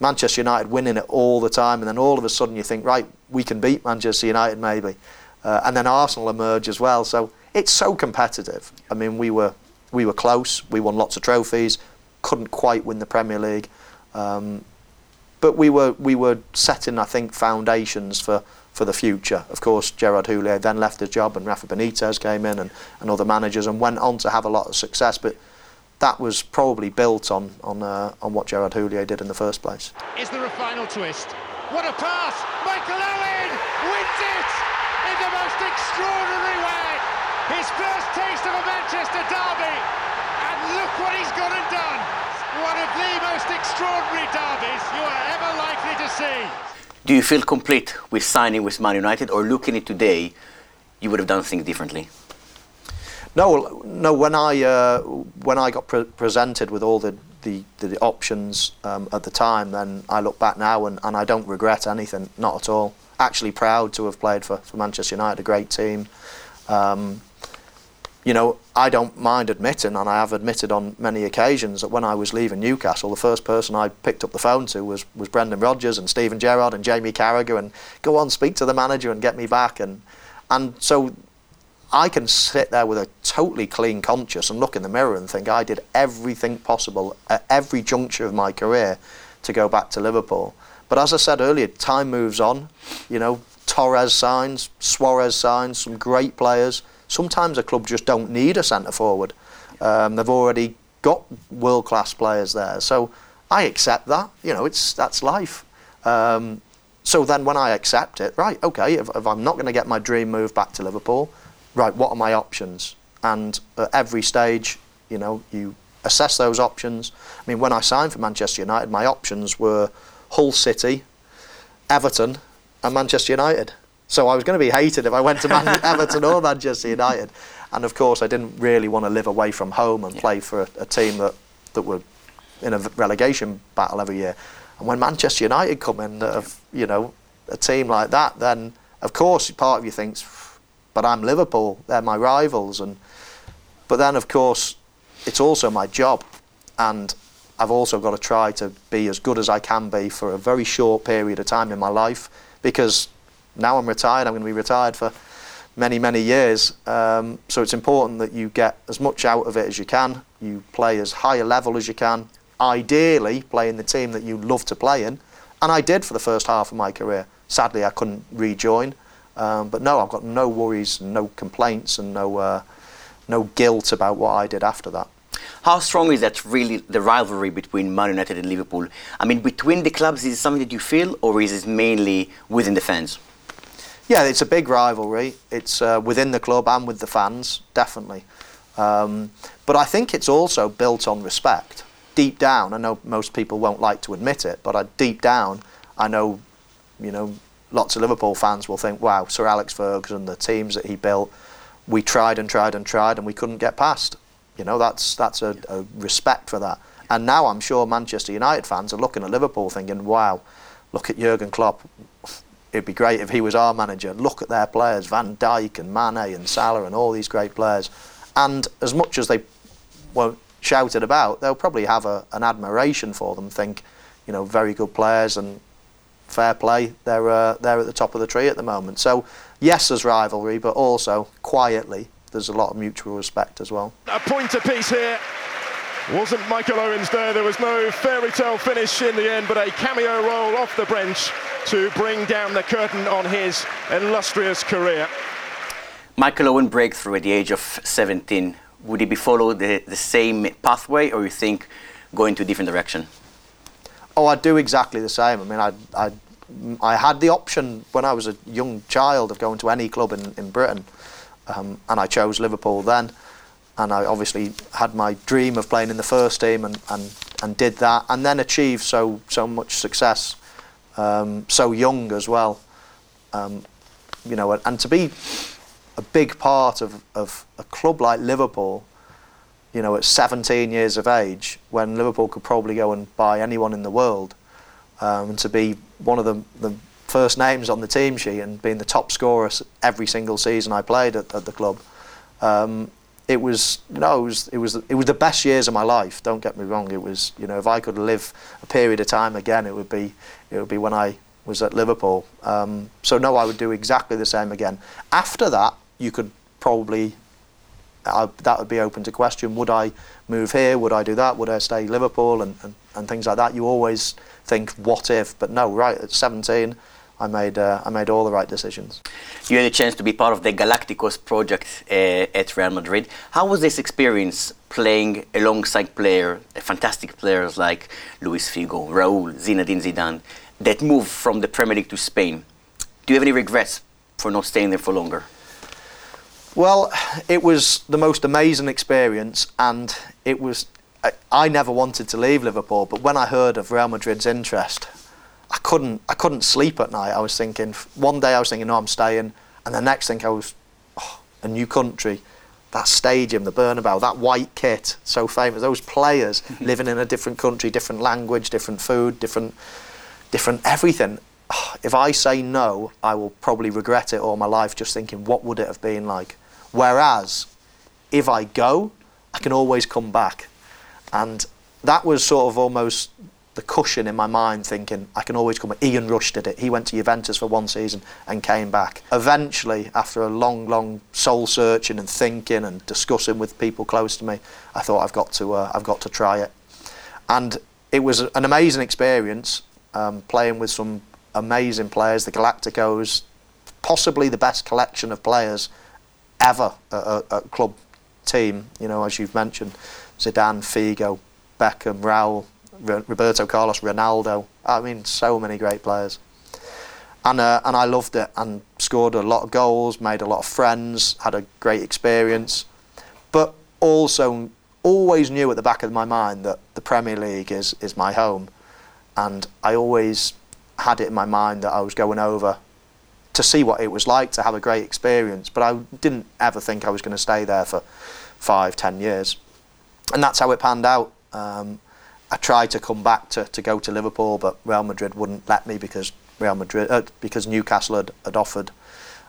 Manchester United winning it all the time, and then all of a sudden you think, right, we can beat Manchester United maybe, uh, and then Arsenal emerge as well. So it's so competitive. I mean, we were we were close. We won lots of trophies. Couldn't quite win the Premier League, um, but we were we were setting, I think, foundations for for the future. Of course, Gerard Houllier then left his job and Rafa Benitez came in and, and other managers and went on to have a lot of success. But that was probably built on on uh, on what Gerard Houllier did in the first place. Is there a final twist? What a pass! Michael Owen wins it in the most extraordinary way. His first taste of a Manchester derby, and look what he's gone and done. One of the most extraordinary derbies you are ever likely to see. Do you feel complete with signing with Man United, or looking at today, you would have done things differently? No, no. When I uh, when I got pre- presented with all the the, the options um, at the time, then I look back now and, and I don't regret anything, not at all. Actually, proud to have played for, for Manchester United, a great team. Um, you know, I don't mind admitting, and I have admitted on many occasions, that when I was leaving Newcastle, the first person I picked up the phone to was, was Brendan Rodgers and Steven Gerrard and Jamie Carragher, and go on, speak to the manager and get me back. And and so I can sit there with a totally clean conscience and look in the mirror and think I did everything possible at every juncture of my career to go back to Liverpool. But as I said earlier, time moves on. You know, Torres signs, Suarez signs, some great players. Sometimes a club just don't need a centre forward. Um, they've already got world class players there. So I accept that. You know, it's that's life. Um, so then when I accept it, right, okay, if, if I'm not going to get my dream move back to Liverpool, right, what are my options? And at every stage, you know, you assess those options. I mean, when I signed for Manchester United, my options were Hull City, Everton, and Manchester United. So I was going to be hated if I went to Man- Everton or Manchester United. And of course, I didn't really want to live away from home and play for a, a team that, that were in a relegation battle every year. And when Manchester United come in, of you know, a team like that, then of course part of you thinks, but I'm Liverpool, they're my rivals, and but then of course it's also my job, and I've also got to try to be as good as I can be for a very short period of time in my life, because now I'm retired, I'm going to be retired for many many years. Um, so it's important that you get as much out of it as you can. You play as high a level as you can. ideally play in the team that you love to play in, and I did for the first half of my career. Sadly, I couldn't rejoin, um, but no, I've got no worries, no complaints, and no uh, no guilt about what I did after that. How strong is that really the rivalry between Man United and Liverpool? I mean, between the clubs, is it something that you feel, or is it mainly within the fans? Yeah, it's a big rivalry. It's uh, within the club and with the fans, definitely. Um, but I think it's also built on respect. Deep down, I know most people won't like to admit it, but I, deep down, I know, you know, lots of Liverpool fans will think, "Wow, Sir Alex Ferguson, the teams that he built, we tried and tried and tried, and we couldn't get past." You know, that's that's a, a respect for that. And now I'm sure Manchester United fans are looking at Liverpool thinking, "Wow, look at Jurgen Klopp it'd be great if he was our manager. Look at their players, Van Dijk and Mane and Salah and all these great players. And as much as they won't shout it about, they'll probably have a, an admiration for them. Think, you know, very good players and fair play. They're uh, they're at the top of the tree at the moment. So yes, there's rivalry, but also quietly there's a lot of mutual respect as well. A point apiece here. Wasn't Michael Owens there? There was no fairy tale finish in the end, but a cameo role off the bench to bring down the curtain on his illustrious career. Michael Owen breakthrough at the age of 17. Would he be followed the, the same pathway, or you think going to a different direction? Oh, I'd do exactly the same. I mean, I, I, I had the option when I was a young child of going to any club in, in Britain, um, and I chose Liverpool then. And I obviously had my dream of playing in the first team and, and, and did that, and then achieved so so much success um, so young as well. Um, you know, and to be a big part of, of a club like Liverpool, you know, at 17 years of age, when Liverpool could probably go and buy anyone in the world, um, and to be one of the, the first names on the team sheet and being the top scorer every single season I played at, at the club, um, it was you know it was it was it was the best years of my life. Don't get me wrong. It was you know if I could live a period of time again, it would be it would be when I was at Liverpool. Um, so no, I would do exactly the same again. After that, you could probably uh, that would be open to question. Would I move here? Would I do that? Would I stay Liverpool and, and, and things like that? You always think what if, but no, right at 17. I made uh, I made all the right decisions. You had a chance to be part of the Galacticos project uh, at Real Madrid. How was this experience playing alongside players, fantastic players like Luis Figo, Raúl, Zinedine Zidane, that moved from the Premier League to Spain? Do you have any regrets for not staying there for longer? Well, it was the most amazing experience, and it was. I, I never wanted to leave Liverpool, but when I heard of Real Madrid's interest, I couldn't I couldn't sleep at night. I was thinking one day I was thinking, no, I'm staying, and the next thing I was, oh, a new country, that stadium, the Bernabeu, that white kit, so famous. Those players living in a different country, different language, different food, different different everything. Oh, if I say no, I will probably regret it all my life. Just thinking, what would it have been like? Whereas, if I go, I can always come back, and that was sort of almost the cushion in my mind thinking I can always come back. Ian Rush did it. He went to Juventus for one season and came back. Eventually, after a long, long soul searching and thinking and discussing with people close to me, I thought I've got to, uh, I've got to try it. And it was an amazing experience um, playing with some amazing players, the Galacticos, possibly the best collection of players ever at a club team. You know, as you've mentioned, Zidane, Figo, Beckham, Raúl, Roberto Carlos, Ronaldo. I mean, so many great players. And, uh, and I loved it and scored a lot of goals, made a lot of friends, had a great experience. But also, always knew at the back of my mind that the Premier League is, is my home. And I always had it in my mind that I was going over to see what it was like to have a great experience. But I didn't ever think I was going to stay there for five, ten years. And that's how it panned out. Um, I tried to come back to, to go to Liverpool, but Real Madrid wouldn't let me because Real Madrid uh, because Newcastle had, had offered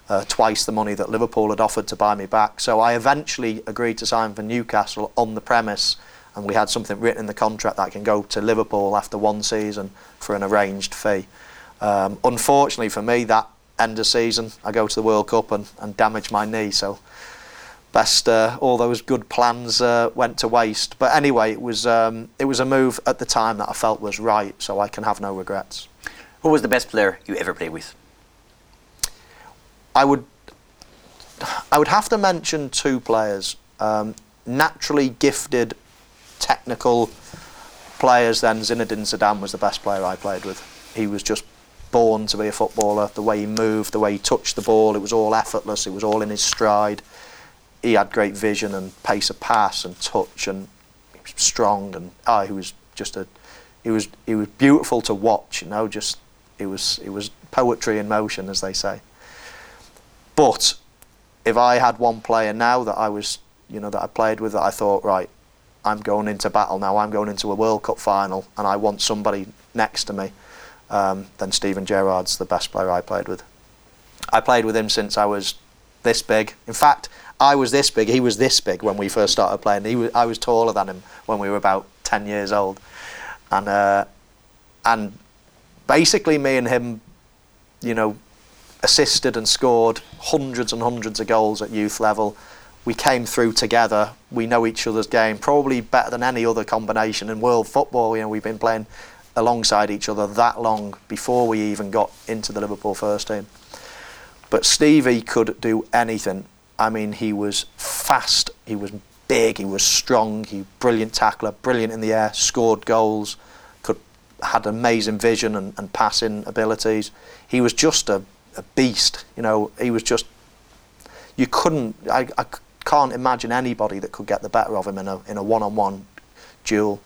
uh, twice the money that Liverpool had offered to buy me back. So I eventually agreed to sign for Newcastle on the premise, and we had something written in the contract that I can go to Liverpool after one season for an arranged fee. Um, unfortunately for me, that end of season, I go to the World Cup and, and damage my knee. So best uh, all those good plans uh, went to waste. But anyway, it was um, it was a move at the time that I felt was right, so I can have no regrets. Who was the best player you ever played with? I would I would have to mention two players. Um, naturally gifted, technical players. Then Zinedine Zidane was the best player I played with. He was just born to be a footballer. The way he moved, the way he touched the ball, it was all effortless. It was all in his stride. He had great vision and pace of pass and touch, and strong. And ah, he was just a, he was he was beautiful to watch. You know, just it was it was poetry in motion, as they say. But if I had one player now that I was, you know, that I played with, that I thought, right, I'm going into battle now. I'm going into a World Cup final, and I want somebody next to me. Um, then Steven Gerrard's the best player I played with. I played with him since I was this big. In fact, I was this big. He was this big when we first started playing. He was, I was taller than him when we were about ten years old, and uh, and basically me and him, you know, assisted and scored hundreds and hundreds of goals at youth level. We came through together. We know each other's game probably better than any other combination in world football. You know, we've been playing alongside each other that long before we even got into the Liverpool first team. But Stevie could do anything. I mean, he was fast, he was big, he was strong, he brilliant tackler, brilliant in the air, scored goals, could had amazing vision and, and passing abilities. He was just a a beast. You know, he was just. You couldn't. I, I can't imagine anybody that could get the better of him in a in a one-on-one duel.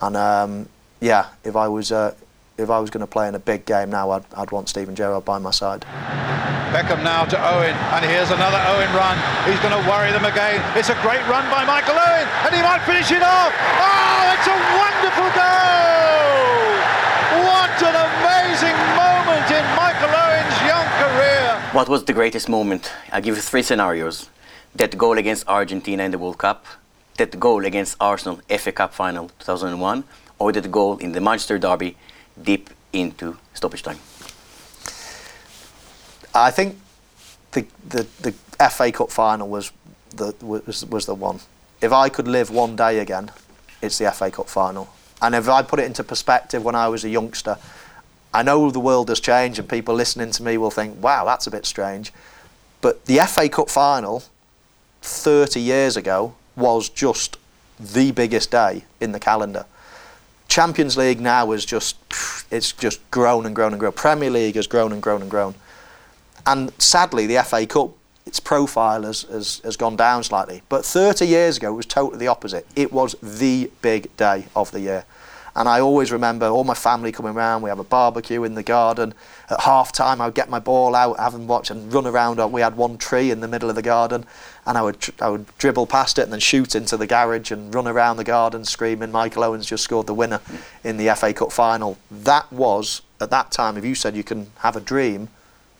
And um, yeah, if I was uh, if I was going to play in a big game now, I'd, I'd want Steven Gerrard by my side. Beckham now to Owen, and here's another Owen run. He's going to worry them again. It's a great run by Michael Owen, and he might finish it off. Oh, it's a wonderful goal! What an amazing moment in Michael Owen's young career. What was the greatest moment? I'll give you three scenarios. That goal against Argentina in the World Cup, that goal against Arsenal FA Cup final 2001, or that goal in the Manchester Derby deep into stoppage time? I think the the, the FA Cup final was the was, was the one. If I could live one day again, it's the FA Cup final. And if I put it into perspective when I was a youngster, I know the world has changed and people listening to me will think, wow, that's a bit strange. But the FA Cup final 30 years ago was just the biggest day in the calendar. Champions League now is just, it's just grown and grown and grown. Premier League has grown and grown and grown. And sadly, the FA Cup, its profile has, has, has gone down slightly. But 30 years ago, it was totally the opposite. It was the big day of the year. And I always remember all my family coming around. We have a barbecue in the garden. At half time, I would get my ball out, have them watch, and run around. We had one tree in the middle of the garden, and I would I would dribble past it and then shoot into the garage and run around the garden screaming, "Michael Owens just scored the winner in the FA Cup final." That was at that time. If you said you can have a dream,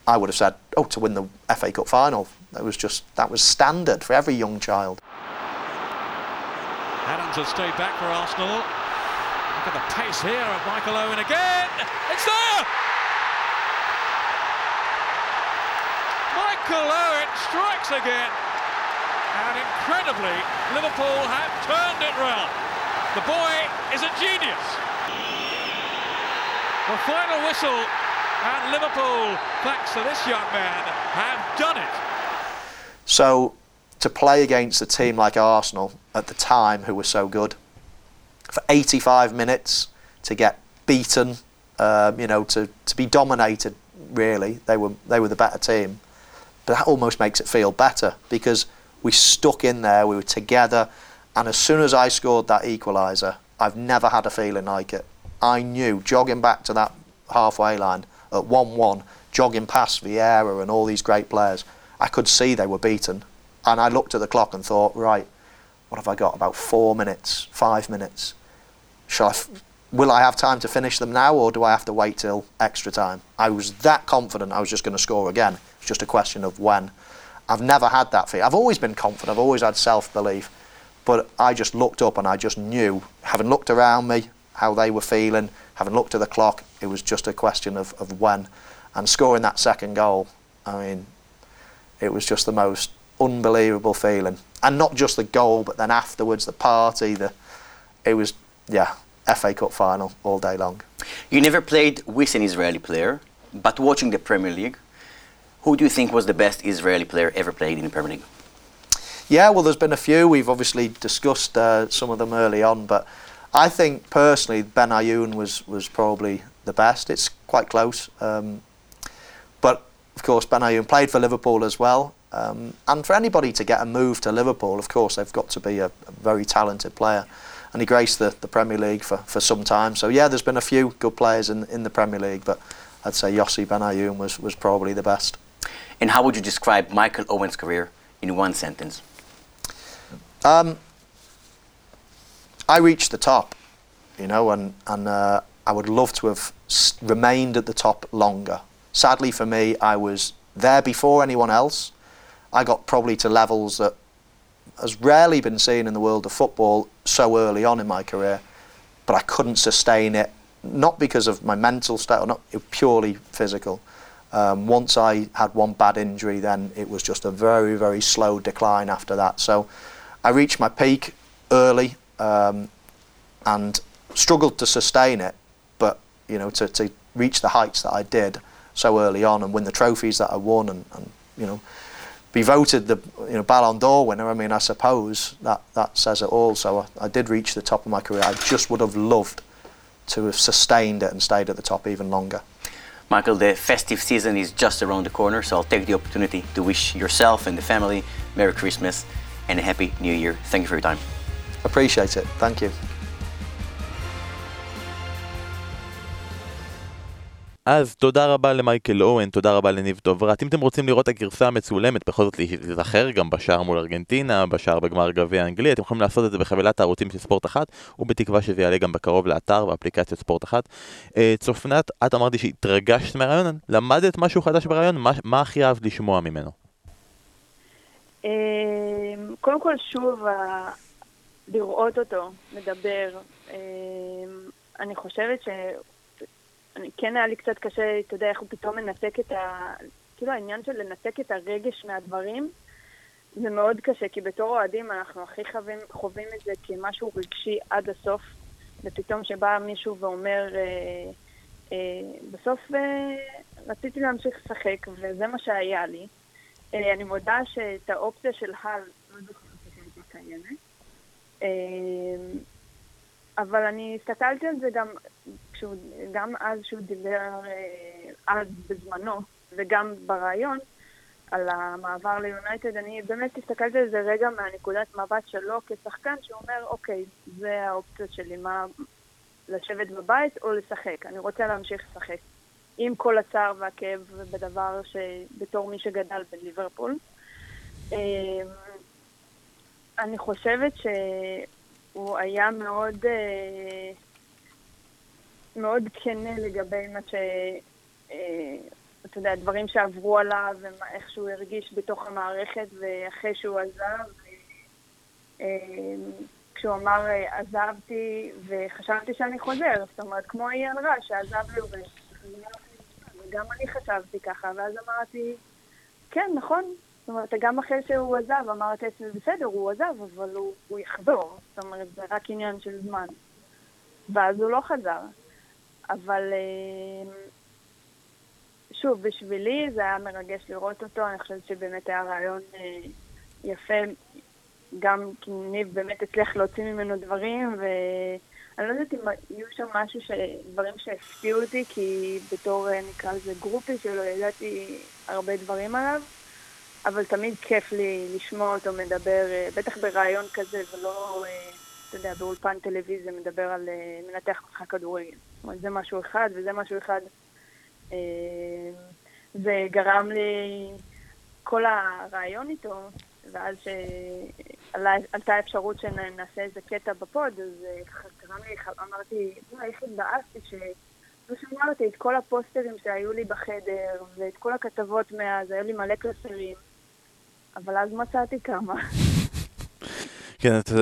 I would have said, "Oh, to win the FA Cup final." That was just that was standard for every young child. Adams has stayed back for Arsenal. Look at the pace here of Michael Owen again. It's there! Michael Owen strikes again. And incredibly, Liverpool have turned it round. The boy is a genius. The final whistle, and Liverpool, thanks to this young man, have done it. So to play against a team like Arsenal at the time, who were so good, for 85 minutes to get beaten, um, you know, to, to be dominated. Really, they were they were the better team, but that almost makes it feel better because we stuck in there, we were together, and as soon as I scored that equaliser, I've never had a feeling like it. I knew jogging back to that halfway line at 1-1, jogging past Vieira and all these great players, I could see they were beaten, and I looked at the clock and thought, right, what have I got? About four minutes, five minutes. Shall I f- will I have time to finish them now, or do I have to wait till extra time? I was that confident I was just going to score again. It's just a question of when. I've never had that fear. I've always been confident. I've always had self-belief, but I just looked up and I just knew, having looked around me, how they were feeling, having looked at the clock, it was just a question of, of when. And scoring that second goal, I mean, it was just the most unbelievable feeling. And not just the goal, but then afterwards, the party, the it was, yeah, FA Cup final all day long. You never played with an Israeli player, but watching the Premier League, who do you think was the best Israeli player ever played in the Premier League? Yeah, well, there's been a few. We've obviously discussed uh, some of them early on, but I think personally Benayoun was was probably the best. It's quite close, um, but of course Benayoun played for Liverpool as well. Um, and for anybody to get a move to Liverpool, of course, they've got to be a, a very talented player. And he graced the, the Premier League for, for some time. So, yeah, there's been a few good players in, in the Premier League, but I'd say Yossi Benayoun was, was probably the best. And how would you describe Michael Owen's career in one sentence? Um, I reached the top, you know, and, and uh, I would love to have remained at the top longer. Sadly for me, I was there before anyone else. I got probably to levels that has rarely been seen in the world of football so early on in my career, but I couldn't sustain it, not because of my mental state, or not purely physical. Um, once I had one bad injury, then it was just a very, very slow decline after that. So I reached my peak early um, and struggled to sustain it, but you know, to, to reach the heights that I did so early on and win the trophies that I won and, and you know, be voted the you know Ballon d'Or winner. I mean, I suppose that that says it all. So I, I did reach the top of my career. I just would have loved to have sustained it and stayed at the top even longer. Michael, the festive season is just around the corner, so I'll take the opportunity to wish yourself and the family Merry Christmas and a Happy New Year. Thank you for your time. Appreciate it. Thank you. אז תודה רבה למייקל אוהן, תודה רבה לניב דוברת. אם אתם רוצים לראות את הגרסה המצולמת, בכל זאת להיזכר גם בשער מול ארגנטינה, בשער בגמר גביע האנגלי, אתם יכולים לעשות את זה בחבילת הערוצים של ספורט אחת, ובתקווה שזה יעלה גם בקרוב לאתר ואפליקציית ספורט אחת. אה, צופנת, את אמרת לי שהתרגשת מהרעיון, למדת משהו חדש ברעיון? מה, מה הכי אהבת לשמוע ממנו? אה, קודם כל, שוב, לראות אותו מדבר. אה, אני חושבת ש... אני, כן היה לי קצת קשה, אתה יודע, איך הוא פתאום מנתק את ה... כאילו העניין של לנתק את הרגש מהדברים, זה מאוד קשה, כי בתור אוהדים אנחנו הכי חווים, חווים את זה כמשהו רגשי עד הסוף, ופתאום שבא מישהו ואומר, אה, אה, בסוף אה, רציתי להמשיך לשחק, וזה מה שהיה לי. אה, אני מודה שאת האופציה של הל לא זוכרת שהייתי קיימת. אה, אבל אני הסתכלתי על זה גם, כשהוא, גם אז שהוא דיבר, אה, אז בזמנו, וגם ברעיון, על המעבר ליונייטד, אני באמת הסתכלתי על זה רגע מהנקודת מבט שלו כשחקן, שהוא אומר, אוקיי, זה האופציות שלי, מה, לשבת בבית או לשחק. אני רוצה להמשיך לשחק. עם כל הצער והכאב בדבר שבתור מי שגדל בליברפול. אה, אני חושבת ש... הוא היה מאוד, אה, מאוד כנה לגבי מה ש... אה, אתה יודע, דברים שעברו עליו ואיך שהוא הרגיש בתוך המערכת ואחרי שהוא עזב. אה, כשהוא אמר, עזבתי וחשבתי שאני חוזר, זאת אומרת, כמו אייל רע שעזב ליורש. וגם אני חשבתי ככה, ואז אמרתי, כן, נכון, זאת אומרת, גם אחרי שהוא עזב, אמרתי בסדר, הוא עזב, אבל הוא, הוא יחזור. זאת אומרת, זה רק עניין של זמן. ואז הוא לא חזר. אבל אה, שוב, בשבילי זה היה מרגש לראות אותו, אני חושבת שבאמת היה רעיון אה, יפה, גם כי ניב באמת הצליח להוציא ממנו דברים, ואני לא יודעת אם יהיו שם משהו, ש... דברים שהפתיעו אותי, כי בתור, אה, נקרא לזה גרופי שלו, ידעתי הרבה דברים עליו. אבל תמיד כיף לי לשמוע אותו מדבר, בטח ברעיון כזה, ולא, אתה יודע, באולפן טלוויזיה מדבר על מנתח משחק כדורגל. זה משהו אחד וזה משהו אחד. זה גרם לי, כל הרעיון איתו, ואז שעלתה אפשרות שנעשה איזה קטע בפוד, אז גרם לי, אמרתי, איך התבאסתי ש... לא שמרתי את כל הפוסטרים שהיו לי בחדר, ואת כל הכתבות מאז, היו לי מלא קלסרים. אבל אז מצאתי כמה. כן, את,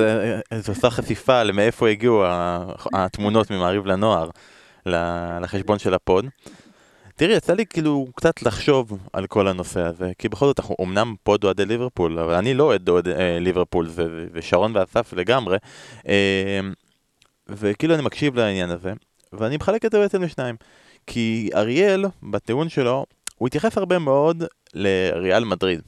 את עושה חשיפה למאיפה הגיעו התמונות ממעריב לנוער לחשבון של הפוד. תראי, יצא לי כאילו קצת לחשוב על כל הנושא הזה, כי בכל זאת אנחנו אמנם פוד אוהדי ליברפול, אבל אני לא אוהד אוהד אה, ליברפול, ו- ושרון ואסף לגמרי, אה, וכאילו אני מקשיב לעניין הזה, ואני מחלק את זה בעצם לשניים. כי אריאל, בטיעון שלו, הוא התייחס הרבה מאוד לריאל מדריד.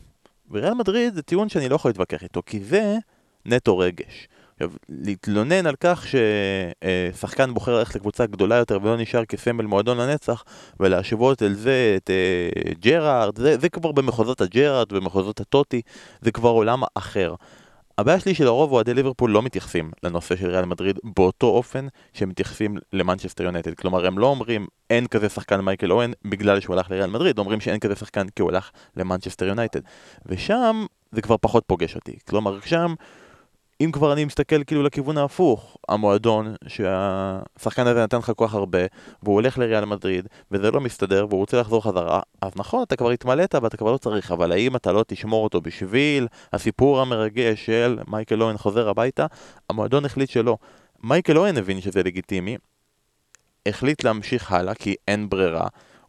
וריאל מדריד זה טיעון שאני לא יכול להתווכח איתו, כי זה נטו רגש. עכשיו, להתלונן על כך ששחקן בוחר ללכת לקבוצה גדולה יותר ולא נשאר כסמל מועדון לנצח, ולהשוות אל זה את אה, ג'רארד, זה, זה כבר במחוזות הג'רארד ובמחוזות הטוטי, זה כבר עולם אחר. הבעיה שלי שלרוב אוהדי ליברפול לא מתייחסים לנושא של ריאל מדריד באותו אופן שהם מתייחסים למנצ'סטר יונטד. כלומר, הם לא אומרים אין כזה שחקן מייקל אוהן בגלל שהוא הלך לריאל מדריד, אומרים שאין כזה שחקן כי הוא הלך למנצ'סטר יונייטד. ושם זה כבר פחות פוגש אותי. כלומר, שם אם כבר אני מסתכל כאילו לכיוון ההפוך, המועדון שהשחקן הזה נתן לך כל כך הרבה, והוא הולך לריאל מדריד, וזה לא מסתדר, והוא רוצה לחזור חזרה, אז נכון, אתה כבר התמלאת ואתה כבר לא צריך, אבל האם אתה לא תשמור אותו בשביל הסיפור המרגש של מייקל אוהן חוזר הביתה? המועדון החליט שלא. מייקל אוהן הבין שזה לגיטימי, החליט להמשיך הלאה, כי אין ברירה,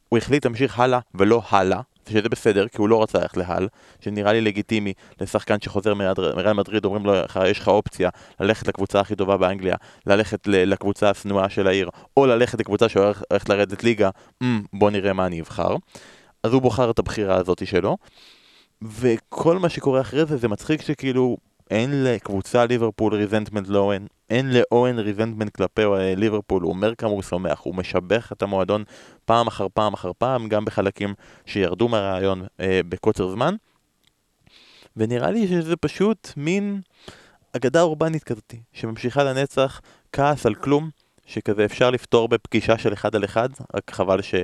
הוא החליט להמשיך הלאה ולא הלאה, שזה בסדר, כי הוא לא רצה ללכת להל, שנראה לי לגיטימי לשחקן שחוזר מריאל מדריד, אומרים לו, יש לך אופציה ללכת לקבוצה הכי טובה באנגליה, ללכת לקבוצה השנואה של העיר, או ללכת לקבוצה שהולכת לרדת ליגה, mm, בוא נראה מה אני אבחר. אז הוא בוחר את הבחירה הזאת שלו, וכל מה שקורה אחרי זה, זה מצחיק שכאילו אין לקבוצה ליברפול ריזנטמנט לאוהן, אין לאוהן ריזנטמנט כלפי אה, ליברפול, הוא אומר כמה הוא שמח, הוא משבח את המועדון פעם אחר פעם אחר פעם, גם בחלקים שירדו מהרעיון אה, בקוצר זמן. ונראה לי שזה פשוט מין אגדה אורבנית כזאת, שממשיכה לנצח כעס על כלום, שכזה אפשר לפתור בפגישה של אחד על אחד, רק חבל ש...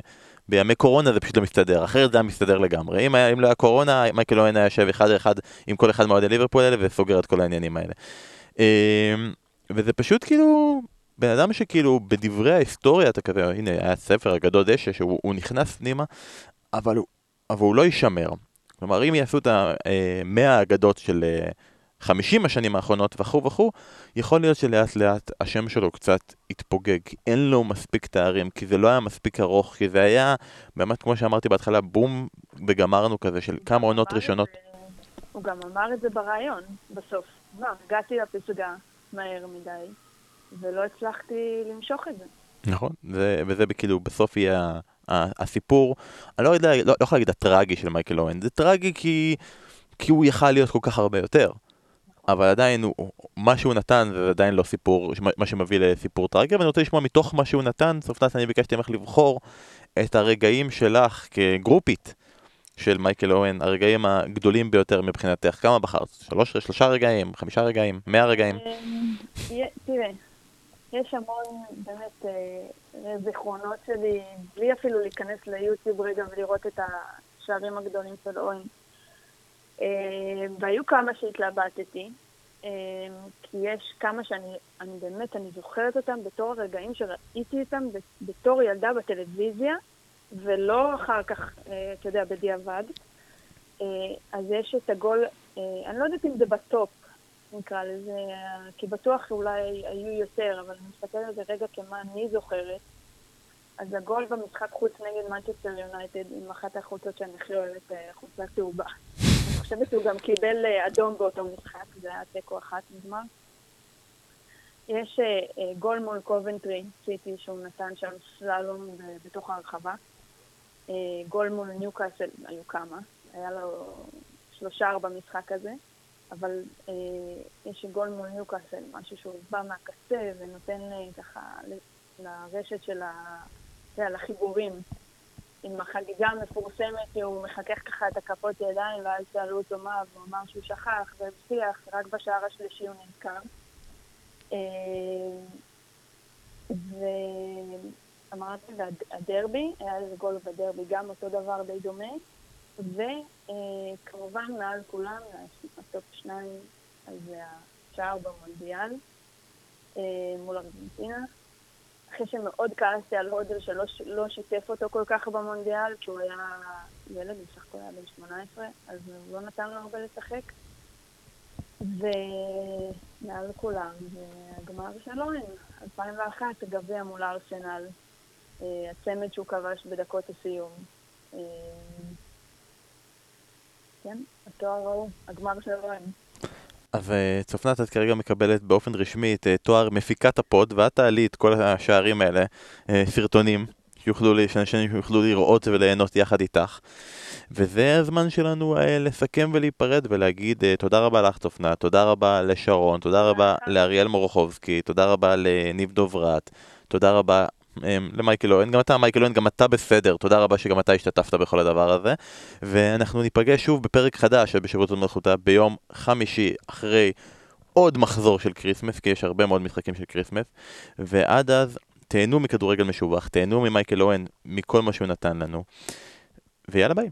בימי קורונה זה פשוט לא מסתדר, אחרת זה היה מסתדר לגמרי. אם, היה, אם לא היה קורונה, מייקל אוהן היה יושב אחד על אחד עם כל אחד מאוהדי ליברפול האלה וסוגר את כל העניינים האלה. וזה פשוט כאילו, בן אדם שכאילו בדברי ההיסטוריה אתה כזה, הנה היה ספר אגדות דשא שהוא נכנס פנימה, אבל, אבל הוא לא יישמר. כלומר אם יעשו את המאה האגדות של אה, חמישים השנים האחרונות וכו' וכו', יכול להיות שלאט לאט השם שלו קצת יתפוגג, כי אין לו מספיק תארים, כי זה לא היה מספיק ארוך, כי זה היה, באמת כמו שאמרתי בהתחלה, בום וגמרנו כזה של כמה עונות ראשונות. הוא גם אמר את זה ברעיון, בסוף. לא, הגעתי לפסגה מהר מדי, ולא הצלחתי למשוך את זה. נכון, זה, וזה כאילו בסוף יהיה הסיפור, אני לא יודע, לא, לא יכול להגיד הטרגי של מייקל אוהן, זה טרגי כי, כי הוא יכל להיות כל כך הרבה יותר. אבל עדיין, הוא, מה שהוא נתן זה עדיין לא סיפור, מה שמביא לסיפור טרגי, ואני רוצה לשמוע מתוך מה שהוא נתן, סופנס אני ביקשתי ממך לבחור את הרגעים שלך כגרופית של מייקל אוהן, הרגעים הגדולים ביותר מבחינתך. כמה בחרת? שלוש, שלושה רגעים, חמישה רגעים, מאה רגעים? אמ, תראה, יש המון באמת אה, זיכרונות שלי, בלי אפילו להיכנס ליוטיוב רגע ולראות את השערים הגדולים של אוהן. אה, והיו כמה שהתלבטתי, אה, כי יש כמה שאני אני באמת, אני זוכרת אותם בתור הרגעים שראיתי אותם בתור ילדה בטלוויזיה, ולא אחר כך, אה, אתה יודע, בדיעבד. אז יש את הגול, אני לא יודעת אם זה בטופ, נקרא לזה, כי בטוח אולי היו יותר, אבל אני מסתכלת על זה רגע כמה אני זוכרת. אז הגול במשחק חוץ נגד מנצ'סטר יונייטד עם אחת החולצות שאני הכי אוהבת, חולצת תאובה. חושבת שהוא גם קיבל אה, אדום באותו משחק, זה היה תיקו אחת נגמר. יש אה, אה, גול מול קובנטרי, סיטי, שהוא נתן שם סללום בתוך הרחבה. גול מול ניוקאסל, היו כמה. היה לו שלושה ארבע משחק הזה. אבל אה, יש גול מול ניוקאסל, משהו שהוא בא מהקצה ונותן אה, ככה לרשת של ה... יודע, לחיבורים. עם החגיגה המפורסמת שהוא מחכך ככה את הכפות ידיים ואז שאלו אותו מה, והוא אמר שהוא שכח והבטיח, רק בשער השלישי הוא נזכר. אה, ואמרתי, והדרבי, היה איזה גול בדרבי, גם אותו דבר די דומה. וכמובן מעל כולם, הטופ שניים, אז זה השער במונדיאל אה, מול ארגנטינה. אחרי שמאוד כעסתי על הודל שלא לא שיתף אותו כל כך במונדיאל, כי הוא היה ילד, בסך הכל היה בן 18, אז הוא לא נתן לו הרבה לשחק. ומעל כולם, זה הגמר של אוהן, 2001, גביע מול ארסנל. הצמד שהוא כבש בדקות הסיום. כן, התואר ההוא, הגמר של רוען. אז צופנת, את כרגע מקבלת באופן רשמי את תואר מפיקת הפוד, ואת תעלי את כל השערים האלה, סרטונים, שיוכלו, שאנשים יוכלו לראות וליהנות יחד איתך. וזה הזמן שלנו אה, לסכם ולהיפרד ולהגיד אה, תודה רבה לך צופנה, תודה רבה לשרון, תודה רבה לאריאל מורוכובסקי, תודה רבה לניב דוברת, תודה רבה אה, למייקל אוהן, גם אתה מייקל אוהן, גם אתה בסדר, תודה רבה שגם אתה השתתפת בכל הדבר הזה. ואנחנו ניפגש שוב בפרק חדש בשירות מלכותה ביום חמישי אחרי עוד מחזור של כריסמס, כי יש הרבה מאוד משחקים של כריסמס. ועד אז תהנו מכדורגל משובח, תהנו ממייקל אוהן, מכל מה שהוא נתן לנו. ויאללה ביי